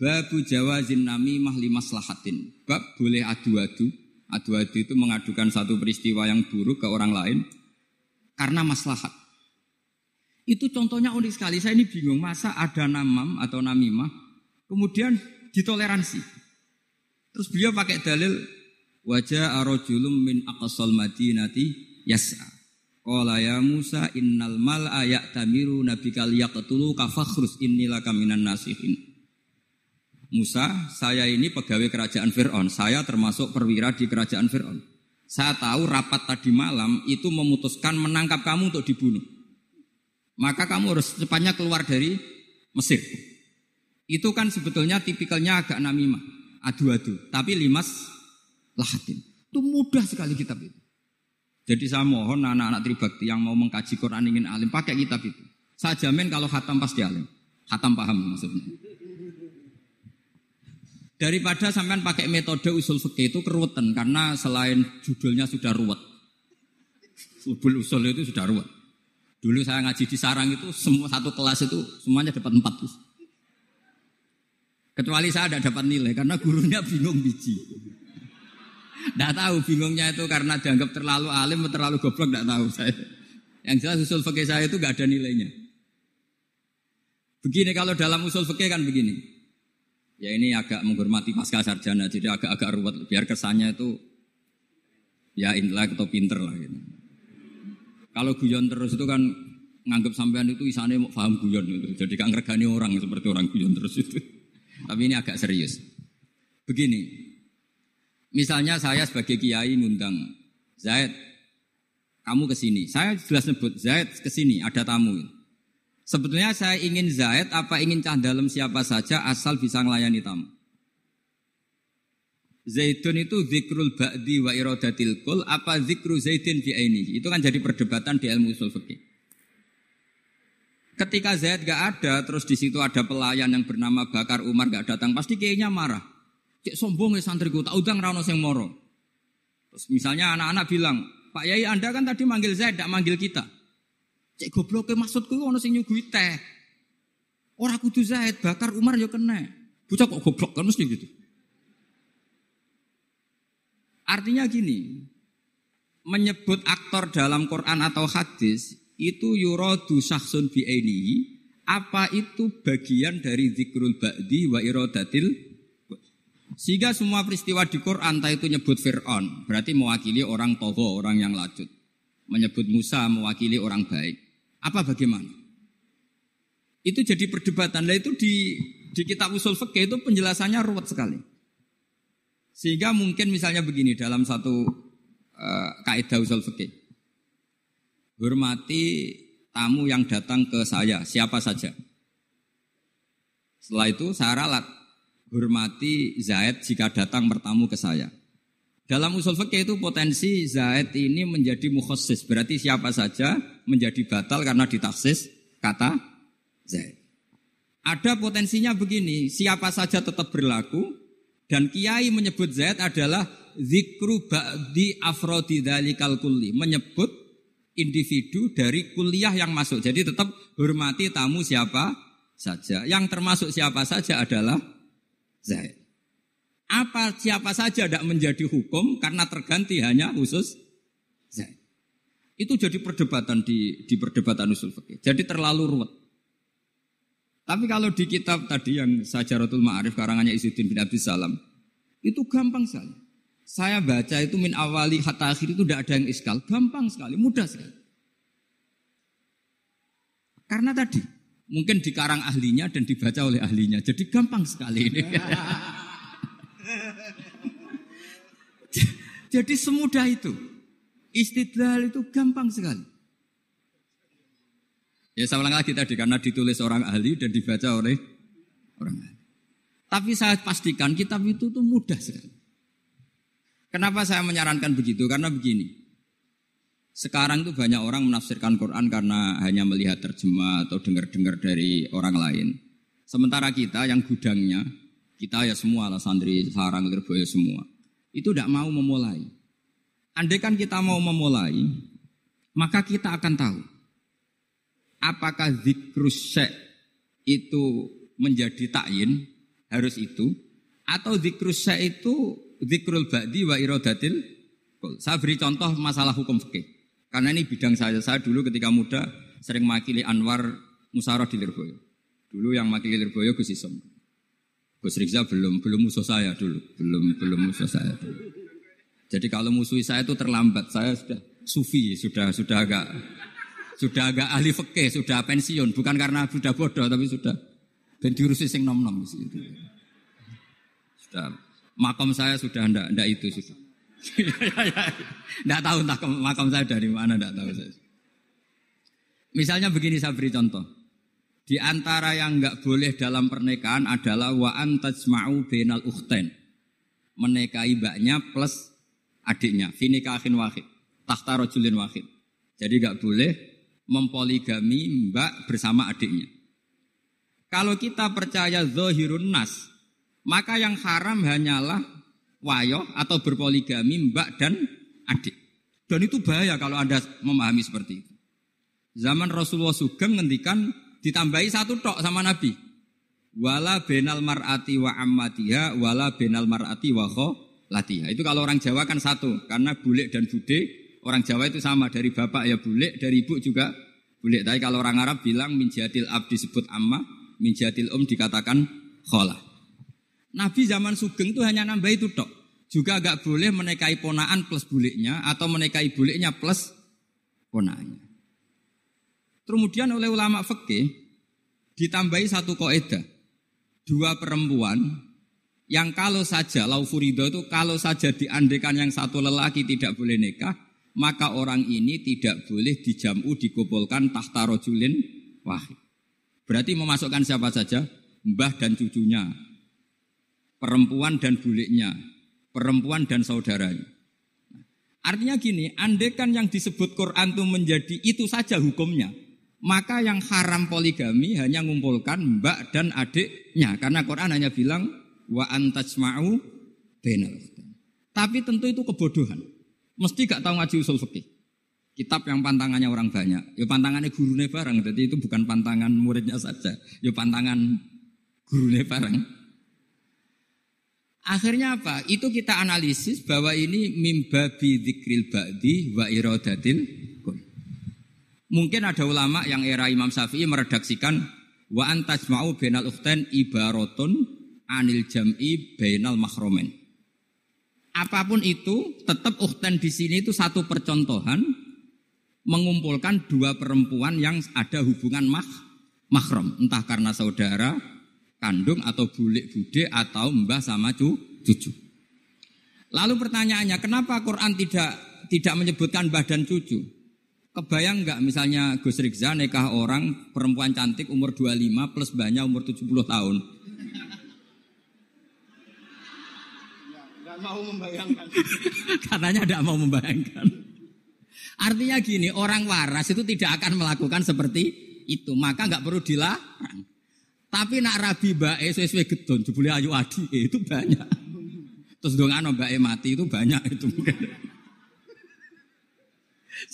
babu jawazin mahli maslahatin. Bab boleh adu-adu. Adu-adu itu mengadukan satu peristiwa yang buruk ke orang lain karena maslahat. Itu contohnya unik sekali. Saya ini bingung masa ada namam atau namimah kemudian ditoleransi. Terus beliau pakai dalil Wajah arojulum min aqsal madinati yas'a. Qala ya Musa innal mal'a ya'tamiru nabikal yaqtulu kafakhrus innilaka minan nasihin. Musa, saya ini pegawai kerajaan Fir'aun. Saya termasuk perwira di kerajaan Fir'aun. Saya tahu rapat tadi malam itu memutuskan menangkap kamu untuk dibunuh. Maka kamu harus secepatnya keluar dari Mesir. Itu kan sebetulnya tipikalnya agak namimah, adu-adu. Tapi limas lahatin. Itu mudah sekali kitab itu. Jadi saya mohon anak-anak tribakti yang mau mengkaji Quran ingin alim pakai kitab itu. Saya jamin kalau hatam pasti alim. Hatam paham maksudnya. Daripada sampean pakai metode usul fikih itu keruwetan karena selain judulnya sudah ruwet. Ubul usul itu sudah ruwet. Dulu saya ngaji di sarang itu semua satu kelas itu semuanya dapat empat. Kecuali saya tidak dapat nilai karena gurunya bingung biji. Tidak tahu bingungnya itu karena dianggap terlalu alim atau terlalu goblok tidak tahu saya. Yang jelas usul fikih saya itu nggak ada nilainya. Begini kalau dalam usul fikih kan begini. Ya ini agak menghormati pasca sarjana, jadi agak-agak ruwet. Biar kesannya itu ya intelek atau pinter lah gitu. Kalau guyon terus itu kan nganggap sampean itu isane mau paham guyon itu. Jadi kan ngergani orang seperti orang guyon terus itu. Tapi ini agak serius. Begini, Misalnya saya sebagai kiai ngundang Zaid, kamu ke sini. Saya jelas sebut Zaid ke sini, ada tamu. Sebetulnya saya ingin Zaid apa ingin cah dalam siapa saja asal bisa melayani tamu. Zaidun itu zikrul ba'di wa iradatil kul apa zikru zaidin fi aini. Itu kan jadi perdebatan di ilmu usul fikih. Ketika Zaid gak ada, terus di situ ada pelayan yang bernama Bakar Umar gak datang, pasti kayaknya marah. Cek sombong ya santriku, tak udang rano sing moro. Terus misalnya anak-anak bilang, Pak Yai Anda kan tadi manggil saya, tidak manggil kita. Cek goblok ke maksudku ono sing nyugui teh. Orang kudu Zaid, bakar Umar ya kena. Bocah kok goblok kan mesti gitu. Artinya gini, menyebut aktor dalam Quran atau hadis itu yurodu saksun bi'ainihi, apa itu bagian dari zikrul ba'di wa irodatil sehingga semua peristiwa di Quran, entah itu nyebut Fir'aun, berarti mewakili orang toho, orang yang lanjut. Menyebut Musa mewakili orang baik. Apa bagaimana? Itu jadi perdebatan. Nah itu di, di kitab usul fikih itu penjelasannya ruwet sekali. Sehingga mungkin misalnya begini dalam satu uh, kaidah usul fikih. Hormati tamu yang datang ke saya, siapa saja. Setelah itu saya ralat hormati Zaid jika datang bertamu ke saya. Dalam usul fikih itu potensi Zaid ini menjadi mukhosis. Berarti siapa saja menjadi batal karena ditaksis kata Zaid. Ada potensinya begini, siapa saja tetap berlaku dan kiai menyebut Zaid adalah zikru ba'di afrodi dalikal kulli. Menyebut individu dari kuliah yang masuk. Jadi tetap hormati tamu siapa saja. Yang termasuk siapa saja adalah Zaid. Apa siapa saja tidak menjadi hukum karena terganti hanya khusus Zaid. Itu jadi perdebatan di, di perdebatan usul fikih. Jadi terlalu ruwet. Tapi kalau di kitab tadi yang Sajaratul Ma'arif karangannya Izzuddin bin Abdul Salam, itu gampang sekali. Saya baca itu min awali hatta akhir itu tidak ada yang iskal. Gampang sekali, mudah sekali. Karena tadi, mungkin dikarang ahlinya dan dibaca oleh ahlinya. Jadi gampang sekali ini. Jadi semudah itu. Istidlal itu gampang sekali. Ya saya ulang lagi tadi karena ditulis orang ahli dan dibaca oleh orang ahli. Tapi saya pastikan kitab itu tuh mudah sekali. Kenapa saya menyarankan begitu? Karena begini. Sekarang itu banyak orang menafsirkan Quran karena hanya melihat terjemah atau dengar-dengar dari orang lain. Sementara kita yang gudangnya, kita ya semua lah santri, sarang, lirboyo semua. Itu tidak mau memulai. Andai kan kita mau memulai, maka kita akan tahu apakah zikrus itu menjadi takyin harus itu. Atau zikrus itu zikrul ba'di wa irodatil saya beri contoh masalah hukum fikih. Karena ini bidang saya. Saya dulu ketika muda sering makili Anwar Musarah di Lirboyo. Dulu yang makili Lirboyo Gus Isom Gus Rizal belum belum musuh saya dulu. Belum belum musuh saya dulu. Jadi kalau musuh saya itu terlambat, saya sudah sufi, sudah sudah agak sudah agak ahli fikih, sudah pensiun, bukan karena sudah bodoh, tapi sudah ben diurusi sing nom nom Sudah makam saya sudah ndak ndak itu sudah. Ndak tahu entah makam saya dari mana ndak tahu saya. Misalnya begini saya beri contoh. Di antara yang nggak boleh dalam pernikahan adalah wa antajma'u bainal ukhtain. Menikahi mbaknya plus adiknya, finikahin wahid, tahta rojulin wahid. Jadi nggak boleh mempoligami mbak bersama adiknya. Kalau kita percaya zohirun nas, maka yang haram hanyalah wayo atau berpoligami mbak dan adik. Dan itu bahaya kalau Anda memahami seperti itu. Zaman Rasulullah Sugeng ngendikan ditambahi satu tok sama Nabi. Wala benal mar'ati wa ammatiha wala benal mar'ati wa latiha. Itu kalau orang Jawa kan satu, karena bulik dan bude orang Jawa itu sama dari bapak ya bulik, dari ibu juga bulik. Tapi kalau orang Arab bilang minjatil ab disebut amma, minjatil um dikatakan kholah. Nabi zaman Sugeng itu hanya nambah itu tok. Juga agak boleh menikahi ponaan plus buliknya atau menikahi buliknya plus ponaannya. Kemudian oleh ulama fikih ditambahi satu koedah. Dua perempuan yang kalau saja laufurido itu kalau saja diandekan yang satu lelaki tidak boleh nikah, maka orang ini tidak boleh dijamu dikumpulkan tahta rojulin wahid. Berarti memasukkan siapa saja? Mbah dan cucunya, perempuan dan buliknya, perempuan dan saudaranya. Artinya gini, andekan yang disebut Quran itu menjadi itu saja hukumnya, maka yang haram poligami hanya mengumpulkan mbak dan adiknya. Karena Quran hanya bilang wa antajma'u Tapi tentu itu kebodohan. Mesti gak tahu ngaji usul fikih. Kitab yang pantangannya orang banyak. Ya pantangannya gurunya bareng. Jadi itu bukan pantangan muridnya saja. Ya pantangan gurunya bareng. Akhirnya apa? Itu kita analisis bahwa ini mimbabi dzikril ba'di wa iradatil kun. Mungkin ada ulama yang era Imam Syafi'i meredaksikan wa antajma'u bainal ukhtain ibaratun anil jam'i bainal mahromen. Apa pun itu, tetap ukhtan di sini itu satu percontohan mengumpulkan dua perempuan yang ada hubungan mah, mahram, entah karena saudara, kandung atau bulik bude atau mbah sama cu, cucu. Lalu pertanyaannya, kenapa Quran tidak tidak menyebutkan mbah dan cucu? Kebayang nggak misalnya Gus Rizza nikah orang perempuan cantik umur 25 plus banyak umur 70 tahun. Nggak mau membayangkan. Katanya tidak mau membayangkan. Artinya gini, orang waras itu tidak akan melakukan seperti itu. Maka nggak perlu dilarang. Tapi nak rabi bae sesuai gedon, jebule ayu adi itu banyak. Terus dong ano bae mati itu banyak itu mungkin.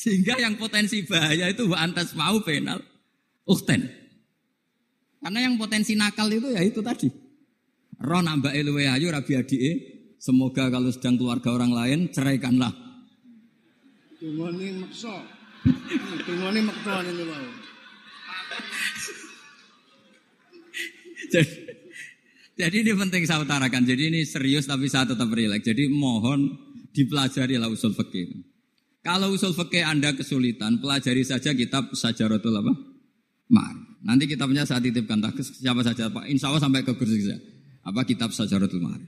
Sehingga yang potensi bahaya itu antas mau penal ukten. Karena yang potensi nakal itu ya itu tadi. Roh nambah luwe ayu rabi adike. Semoga kalau sedang keluarga orang lain ceraikanlah. Maksa. Tungone maksa ini mau. jadi, jadi ini penting saya utarakan. Jadi ini serius tapi saya tetap rileks. Jadi mohon dipelajari lah usul fikih. Kalau usul fikih Anda kesulitan, pelajari saja kitab Sajaratul apa? Mar. Nanti kitabnya saya titipkan tak siapa saja Pak. Insya Allah sampai ke kursi saya. Apa kitab Sajaratul Mar.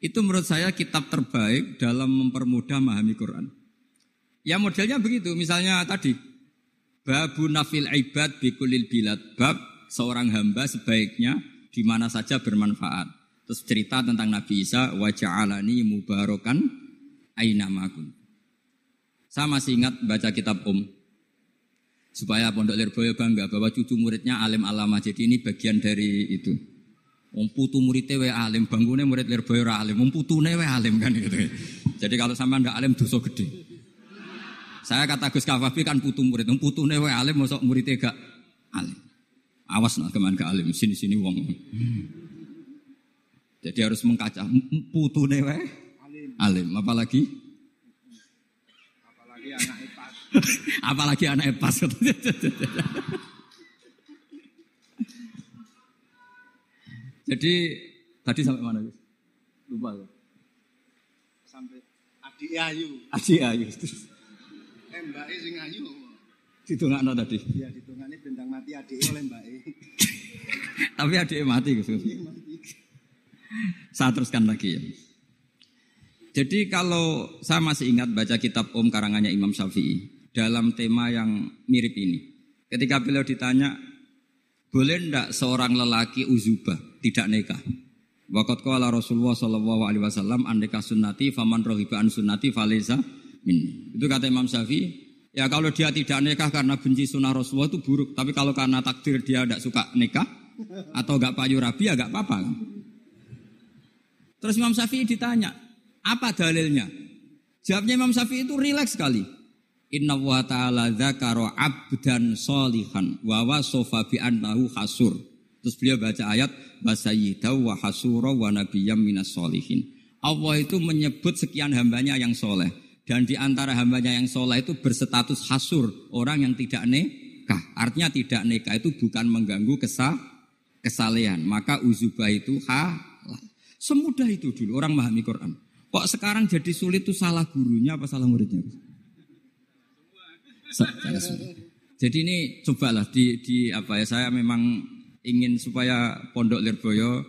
Itu menurut saya kitab terbaik dalam mempermudah memahami Quran. Ya modelnya begitu. Misalnya tadi babu nafil ibad bikulil bilad bab seorang hamba sebaiknya di mana saja bermanfaat. Terus cerita tentang Nabi Isa wa ja'alani mubarakan aina makun. Saya masih ingat baca kitab Om supaya Pondok Lirboyo bangga bahwa cucu muridnya alim alama. Jadi ini bagian dari itu. Om putu muridnya we alim, bangunnya murid Lirboyo alim, om putune we alim kan gitu. Jadi kalau sama ndak alim dosa gede. Saya kata Gus Kafafi kan putu murid, om putune we alim, masuk muridnya gak alim. Awas nak keman ke alim, sini sini wong. Jadi harus mengkaca putune we alim, apalagi Apalagi anak ipas. apalagi anak pas. Jadi tadi sampai mana? Lupa ya. Sampai adik ayu. Aji ayu. Eh mbak E sing ayu. Itu nggak tadi. Ya ditungani bintang mati adik oleh mbak E. Tapi adiknya mati Gus. Saya teruskan lagi ya. Jadi kalau saya masih ingat baca kitab Om karangannya Imam Syafi'i dalam tema yang mirip ini. Ketika beliau ditanya, boleh ndak seorang lelaki uzubah tidak nikah? Wakat qala Rasulullah sallallahu alaihi wasallam andeka sunnati faman rohiba an sunnati faleza min. Itu kata Imam Syafi'i. Ya kalau dia tidak nikah karena benci sunnah Rasulullah itu buruk. Tapi kalau karena takdir dia tidak suka nikah atau gak payu rabi ya gak apa-apa. Terus Imam Syafi'i ditanya, apa dalilnya? Jawabnya Imam Syafi'i itu rileks sekali. Inna wa ta'ala abdan solihan wa wasofa bi annahu hasur. Terus beliau baca ayat wa sayyidaw wa hasura wa nabiyyam minas solihin. Allah itu menyebut sekian hambanya yang soleh. Dan di antara hambanya yang soleh itu berstatus hasur. Orang yang tidak nikah. Artinya tidak nikah itu bukan mengganggu kesah, kesalehan. Maka uzubah itu halal. Semudah itu dulu orang memahami Quran. Kok sekarang jadi sulit itu salah gurunya apa salah muridnya? Jadi ini cobalah di, di apa ya saya memang ingin supaya Pondok Lirboyo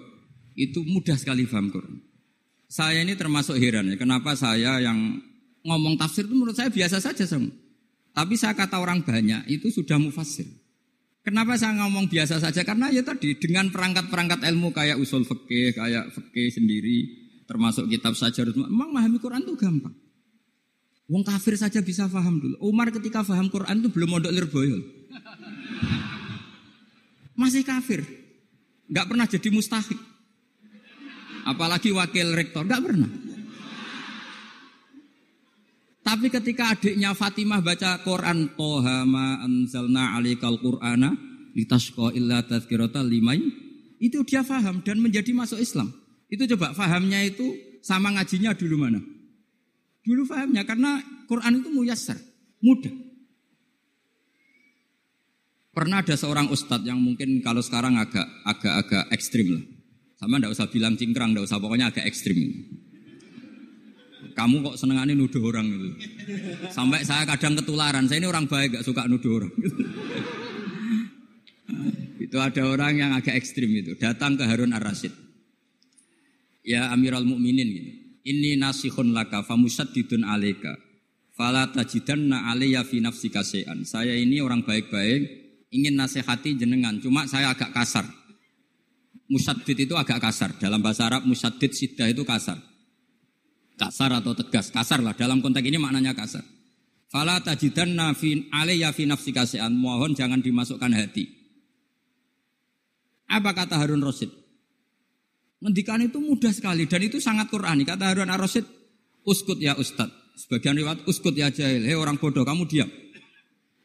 itu mudah sekali paham Quran. Saya ini termasuk heran ya, kenapa saya yang ngomong tafsir itu menurut saya biasa saja sama. Tapi saya kata orang banyak itu sudah mufasir. Kenapa saya ngomong biasa saja? Karena ya tadi dengan perangkat-perangkat ilmu kayak usul fikih, kayak fikih sendiri, termasuk kitab saja, memang memahami Quran itu gampang. Wong kafir saja bisa paham dulu. Umar ketika paham Quran itu belum mondok lirboyo. Masih kafir. Nggak pernah jadi mustahik. Apalagi wakil rektor, nggak pernah. Tapi ketika adiknya Fatimah baca Quran, Toha ma anzalna alikal Qur'ana litasqa illa tazkirata limai, itu dia faham dan menjadi masuk Islam. Itu coba fahamnya itu sama ngajinya dulu mana? Dulu fahamnya karena Quran itu muyassar, mudah. Pernah ada seorang ustadz yang mungkin kalau sekarang agak agak agak ekstrim lah. Sama ndak usah bilang cingkrang, ndak usah pokoknya agak ekstrim. Kamu kok senengannya nuduh orang gitu. Sampai saya kadang ketularan. Saya ini orang baik, gak suka nuduh orang. itu ada orang yang agak ekstrim itu. Datang ke Harun Ar-Rasyid. Ya Amirul Mukminin gitu. Ini nasihun laka famusaddidun aleka. Fala tajidanna alayya fi nafsika. Saya ini orang baik-baik, ingin nasihati jenengan, cuma saya agak kasar. Musaddid itu agak kasar. Dalam bahasa Arab musaddid sidah itu kasar. Kasar atau tegas, kasar lah. Dalam konteks ini maknanya kasar. Fala tajidanna fi alayya fi nafsika syai'an. Mohon jangan dimasukkan hati. Apa kata Harun Rasid? Ngendikan itu mudah sekali dan itu sangat Qurani. Kata Harun Ar-Rasid, uskut ya Ustad. Sebagian riwayat uskut ya jahil. Hei orang bodoh, kamu diam.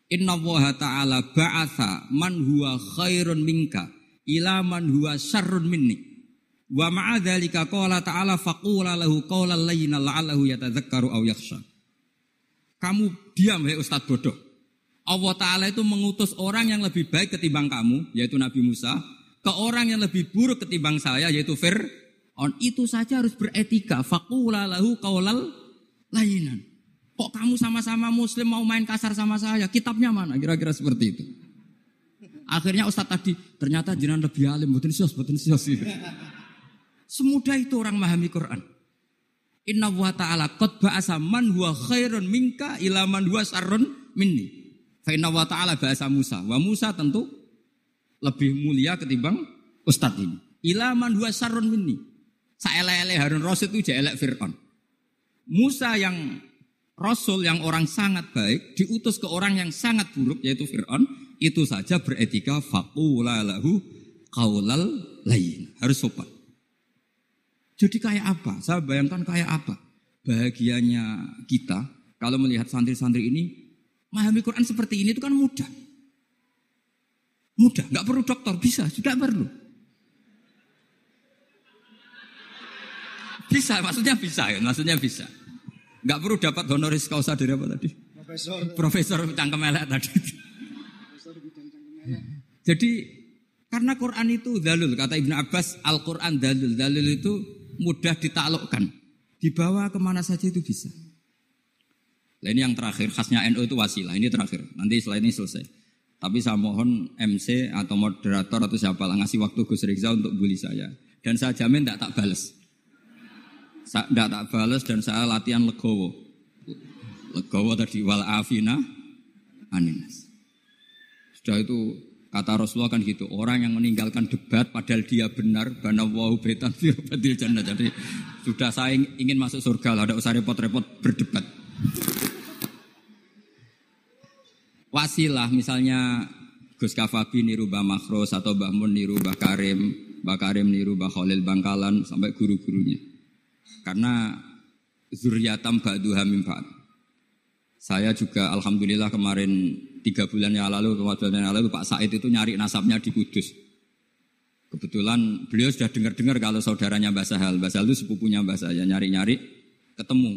Inna Allah ta'ala ba'atha man huwa khairun minka ila man huwa syarrun minni. Wa ma'adhalika qala ta'ala faqula lahu qawlan layyina la'allahu yatadzakkaru aw yakhsha. Kamu diam hei Ustaz bodoh. Allah Ta'ala itu mengutus orang yang lebih baik ketimbang kamu, yaitu Nabi Musa, ke orang yang lebih buruk ketimbang saya yaitu Fir'aun. Itu saja harus beretika. Fakula lahu kaulal lainan. Kok kamu sama-sama muslim mau main kasar sama saya? Kitabnya mana? Kira-kira seperti itu. Akhirnya Ustadz tadi ternyata jinan lebih alim, betul sios, betul sios. Semudah itu orang memahami Quran. Inna wa ta'ala qad ba'asa man huwa khairun minka ila man huwa sarrun minni. Fa inna wa ta'ala ba'asa Musa. Wa Musa tentu lebih mulia ketimbang ustadz ini. Ilaman dua sarun ini. Saele-ele Harun Rasul itu jelek Fir'aun. Musa yang Rasul yang orang sangat baik diutus ke orang yang sangat buruk yaitu Fir'aun itu saja beretika faqula lahu qaulal lain harus sopan. Jadi kayak apa? Saya bayangkan kayak apa? Bahagianya kita kalau melihat santri-santri ini memahami Quran seperti ini itu kan mudah. Mudah, nggak perlu dokter, bisa, juga perlu. Bisa, maksudnya bisa, ya, maksudnya bisa. Nggak perlu dapat honoris causa dari apa tadi? Profesor. Profesor cangkem elek tadi. Jadi karena Quran itu dalil, kata Ibn Abbas, Al-Quran dalil. Dalil itu mudah ditaklukkan. Dibawa ke mana saja itu bisa. Nah, ini yang terakhir, khasnya NU itu wasilah. Ini terakhir, nanti setelah ini selesai. Tapi saya mohon MC atau moderator atau siapa lah ngasih waktu Gus Rizal untuk bully saya. Dan saya jamin tidak tak balas. Tidak tak balas dan saya latihan legowo. Legowo tadi wal afina aninas. Sudah itu kata Rasulullah kan gitu. Orang yang meninggalkan debat padahal dia benar. Bana wahu betan badil jannah. Jadi sudah saya ingin masuk surga lah. Ada usah repot-repot berdebat wasilah misalnya Gus Kafabi niru Mbah Makros atau Mbah Mun niru Mbah Karim, Mbah Karim niru Mbah Khalil Bangkalan sampai guru-gurunya. Karena zuriatam ba'du hamim Saya juga alhamdulillah kemarin tiga bulan yang lalu, empat bulan yang lalu Pak Said itu nyari nasabnya di Kudus. Kebetulan beliau sudah dengar-dengar kalau saudaranya Mbah Sahal. Mbah Sahal itu sepupunya Mbah saya, nyari-nyari ketemu.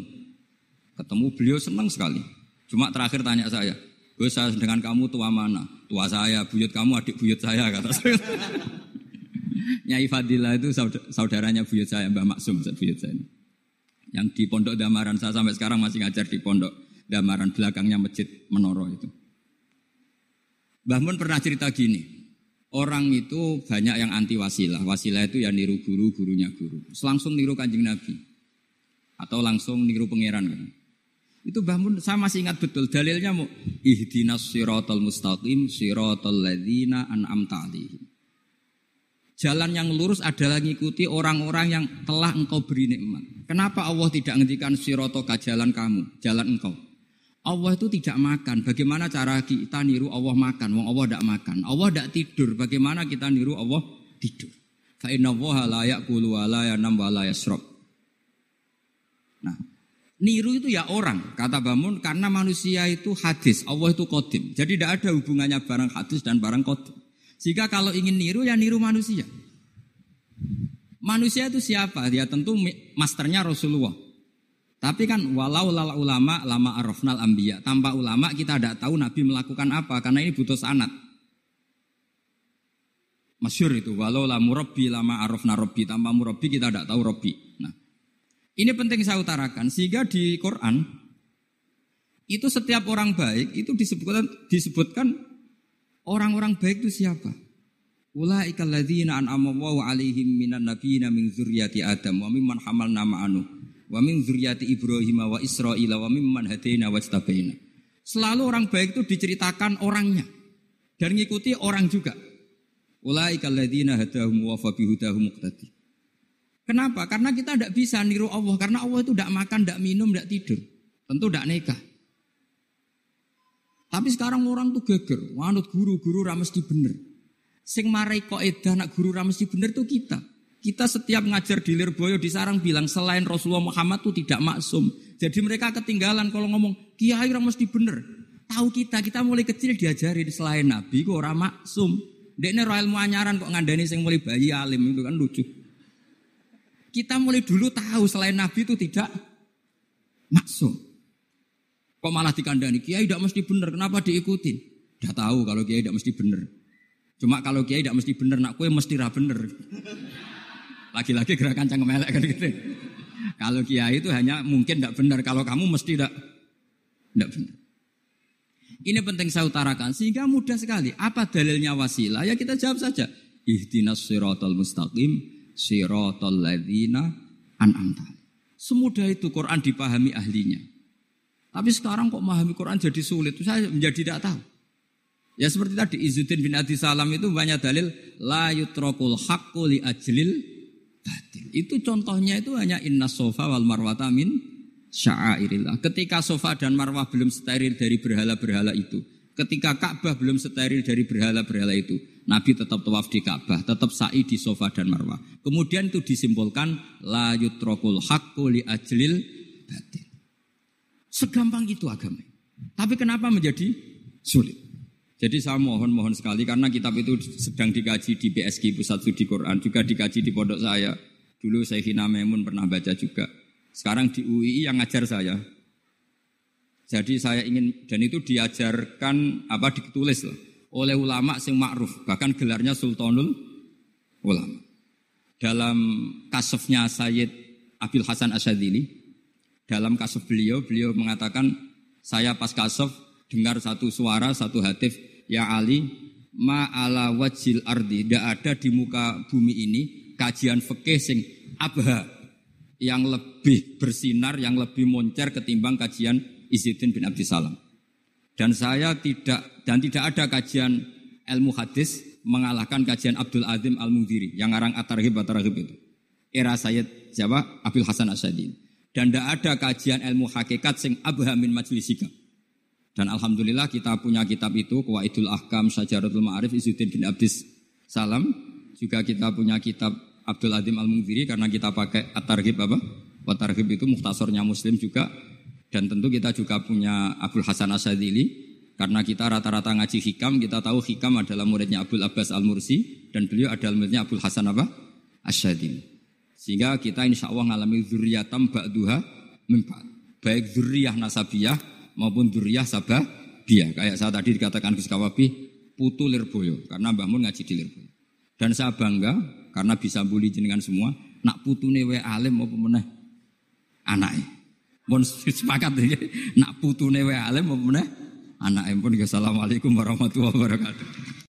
Ketemu beliau senang sekali. Cuma terakhir tanya saya, Gus saya dengan kamu tua mana? Tua saya, buyut kamu adik buyut saya kata saya. Nyai Fadila itu saudaranya buyut saya, Mbak Maksum buyut saya. Yang di pondok Damaran saya sampai sekarang masih ngajar di pondok Damaran belakangnya masjid Menoro itu. Mbah Mun pernah cerita gini, orang itu banyak yang anti wasilah. Wasilah itu ya niru guru, gurunya guru. Langsung niru kanjeng Nabi. Atau langsung niru pangeran. Kan. Itu bangun saya masih ingat betul dalilnya mau ihdinas siratal mustaqim siratal ladzina an'amta alaihim. Jalan yang lurus adalah mengikuti orang-orang yang telah engkau beri nikmat. Kenapa Allah tidak menghentikan sirotoka jalan kamu, jalan engkau? Allah itu tidak makan. Bagaimana cara kita niru Allah makan? Wong Allah tidak makan. Allah tidak tidur. Bagaimana kita niru Allah tidur? Fa. Nah, Niru itu ya orang, kata Bamun, karena manusia itu hadis, Allah itu kodim. Jadi tidak ada hubungannya barang hadis dan barang kodim. Jika kalau ingin niru, ya niru manusia. Manusia itu siapa? Ya tentu masternya Rasulullah. Tapi kan walau lala ulama lama arafnal ambia. Tanpa ulama kita tidak tahu Nabi melakukan apa karena ini butuh sanat. Masyur itu walau la murabbi lama arafna robbi tanpa murabbi kita tidak tahu robbi. Nah, ini penting saya utarakan sehingga di Quran itu setiap orang baik itu disebutkan disebutkan orang-orang baik itu siapa? Ulaika alladzina an'ama Allahu alaihim minan nabiyina min dzurriyyati Adam wa mimman hamalna ma'anu Wa min dzurriyyati Ibrahim wa Israil wa mimman hadaina wajtabaina. Selalu orang baik itu diceritakan orangnya dan ngikuti orang juga. Ulaika alladzina hadahum wa fa bihudahum muqtadi. Kenapa? Karena kita tidak bisa niru Allah. Karena Allah itu tidak makan, tidak minum, tidak tidur. Tentu tidak nikah. Tapi sekarang orang tuh geger. Wanut guru-guru rames di bener. Sing marai kok edah nak guru rames di bener tuh kita. Kita setiap ngajar di Lirboyo di Sarang bilang selain Rasulullah Muhammad tuh tidak maksum. Jadi mereka ketinggalan kalau ngomong kiai rames di bener. Tahu kita, kita mulai kecil diajari selain Nabi kok orang maksum. Dekne roh ilmu anyaran kok ngandani sing mulai bayi alim itu kan lucu. Kita mulai dulu tahu selain Nabi itu tidak maksum. Kok malah dikandani Kiai tidak mesti benar, kenapa diikutin? Udah tahu kalau Kiai tidak mesti benar. Cuma kalau Kiai tidak mesti benar, nak kue mesti ra bener. Lagi-lagi gerakan cangkem melek kan gitu. Kalau Kiai itu hanya mungkin tidak benar, kalau kamu mesti tidak tidak benar. Ini penting saya utarakan sehingga mudah sekali. Apa dalilnya wasilah? Ya kita jawab saja. Ihdinas siratal mustaqim siratal ladzina an'amta. Semudah itu Quran dipahami ahlinya. Tapi sekarang kok memahami Quran jadi sulit. Saya menjadi tidak tahu. Ya seperti tadi Izzuddin bin Adi Salam itu banyak dalil la yutrokul haqqu li ajlil batil. Itu contohnya itu hanya inna sofa wal marwata min sya'airillah. Ketika sofa dan marwah belum steril dari berhala-berhala itu. Ketika Ka'bah belum steril dari berhala-berhala itu. Nabi tetap tawaf di Ka'bah, tetap sa'i di sofa dan marwah. Kemudian itu disimpulkan la yutrokul haqqu li ajlil batil. Segampang itu agama. Tapi kenapa menjadi sulit? Jadi saya mohon-mohon sekali karena kitab itu sedang dikaji di BSG Pusat Studi Quran, juga dikaji di pondok saya. Dulu saya Hina Memun pernah baca juga. Sekarang di UII yang ngajar saya. Jadi saya ingin dan itu diajarkan apa ditulis loh, oleh ulama sing ma'ruf, bahkan gelarnya Sultanul Ulama. Dalam kasufnya Sayyid Abil Hasan Asyadili, dalam kasuf beliau, beliau mengatakan saya pas kasuf dengar satu suara, satu hatif, ya Ali, ma ala wajil ardi, tidak ada di muka bumi ini kajian fikih sing abha yang lebih bersinar, yang lebih moncer ketimbang kajian Izzuddin bin Abdi Salam. Dan saya tidak dan tidak ada kajian ilmu hadis mengalahkan kajian Abdul Azim Al Mundiri yang ngarang Atarhib Atarhib itu. Era Sayyid siapa? Abil Hasan Asyadin. Dan tidak ada kajian ilmu hakikat sing abha min majlisika. Dan alhamdulillah kita punya kitab itu Qawaidul Ahkam Syajaratul Ma'arif Izzuddin bin Abdis Salam. Juga kita punya kitab Abdul Adim Al Mungziri karena kita pakai At-Targhib apa? At-Targhib itu muhtasornya Muslim juga dan tentu kita juga punya Abdul Hasan Asadili karena kita rata-rata ngaji hikam, kita tahu hikam adalah muridnya Abdul Abbas Al-Mursi dan beliau adalah muridnya Abdul Hasan apa? Asyadili. Sehingga kita insya Allah mengalami zuriyatam ba'duha mimpat. Baik zuriyah nasabiyah maupun zuriyah sababiyah. Kayak saya tadi dikatakan Gus Kawabi, putu Lirboyo. Karena Mbah Mun ngaji di Lirboyo. Dan saya bangga karena bisa bully jenengan semua. Nak putu newe alim maupun meneh anaknya. Pun sepakat ya. Nak putu newe alim maupun meneh anaknya pun. Assalamualaikum warahmatullahi wabarakatuh.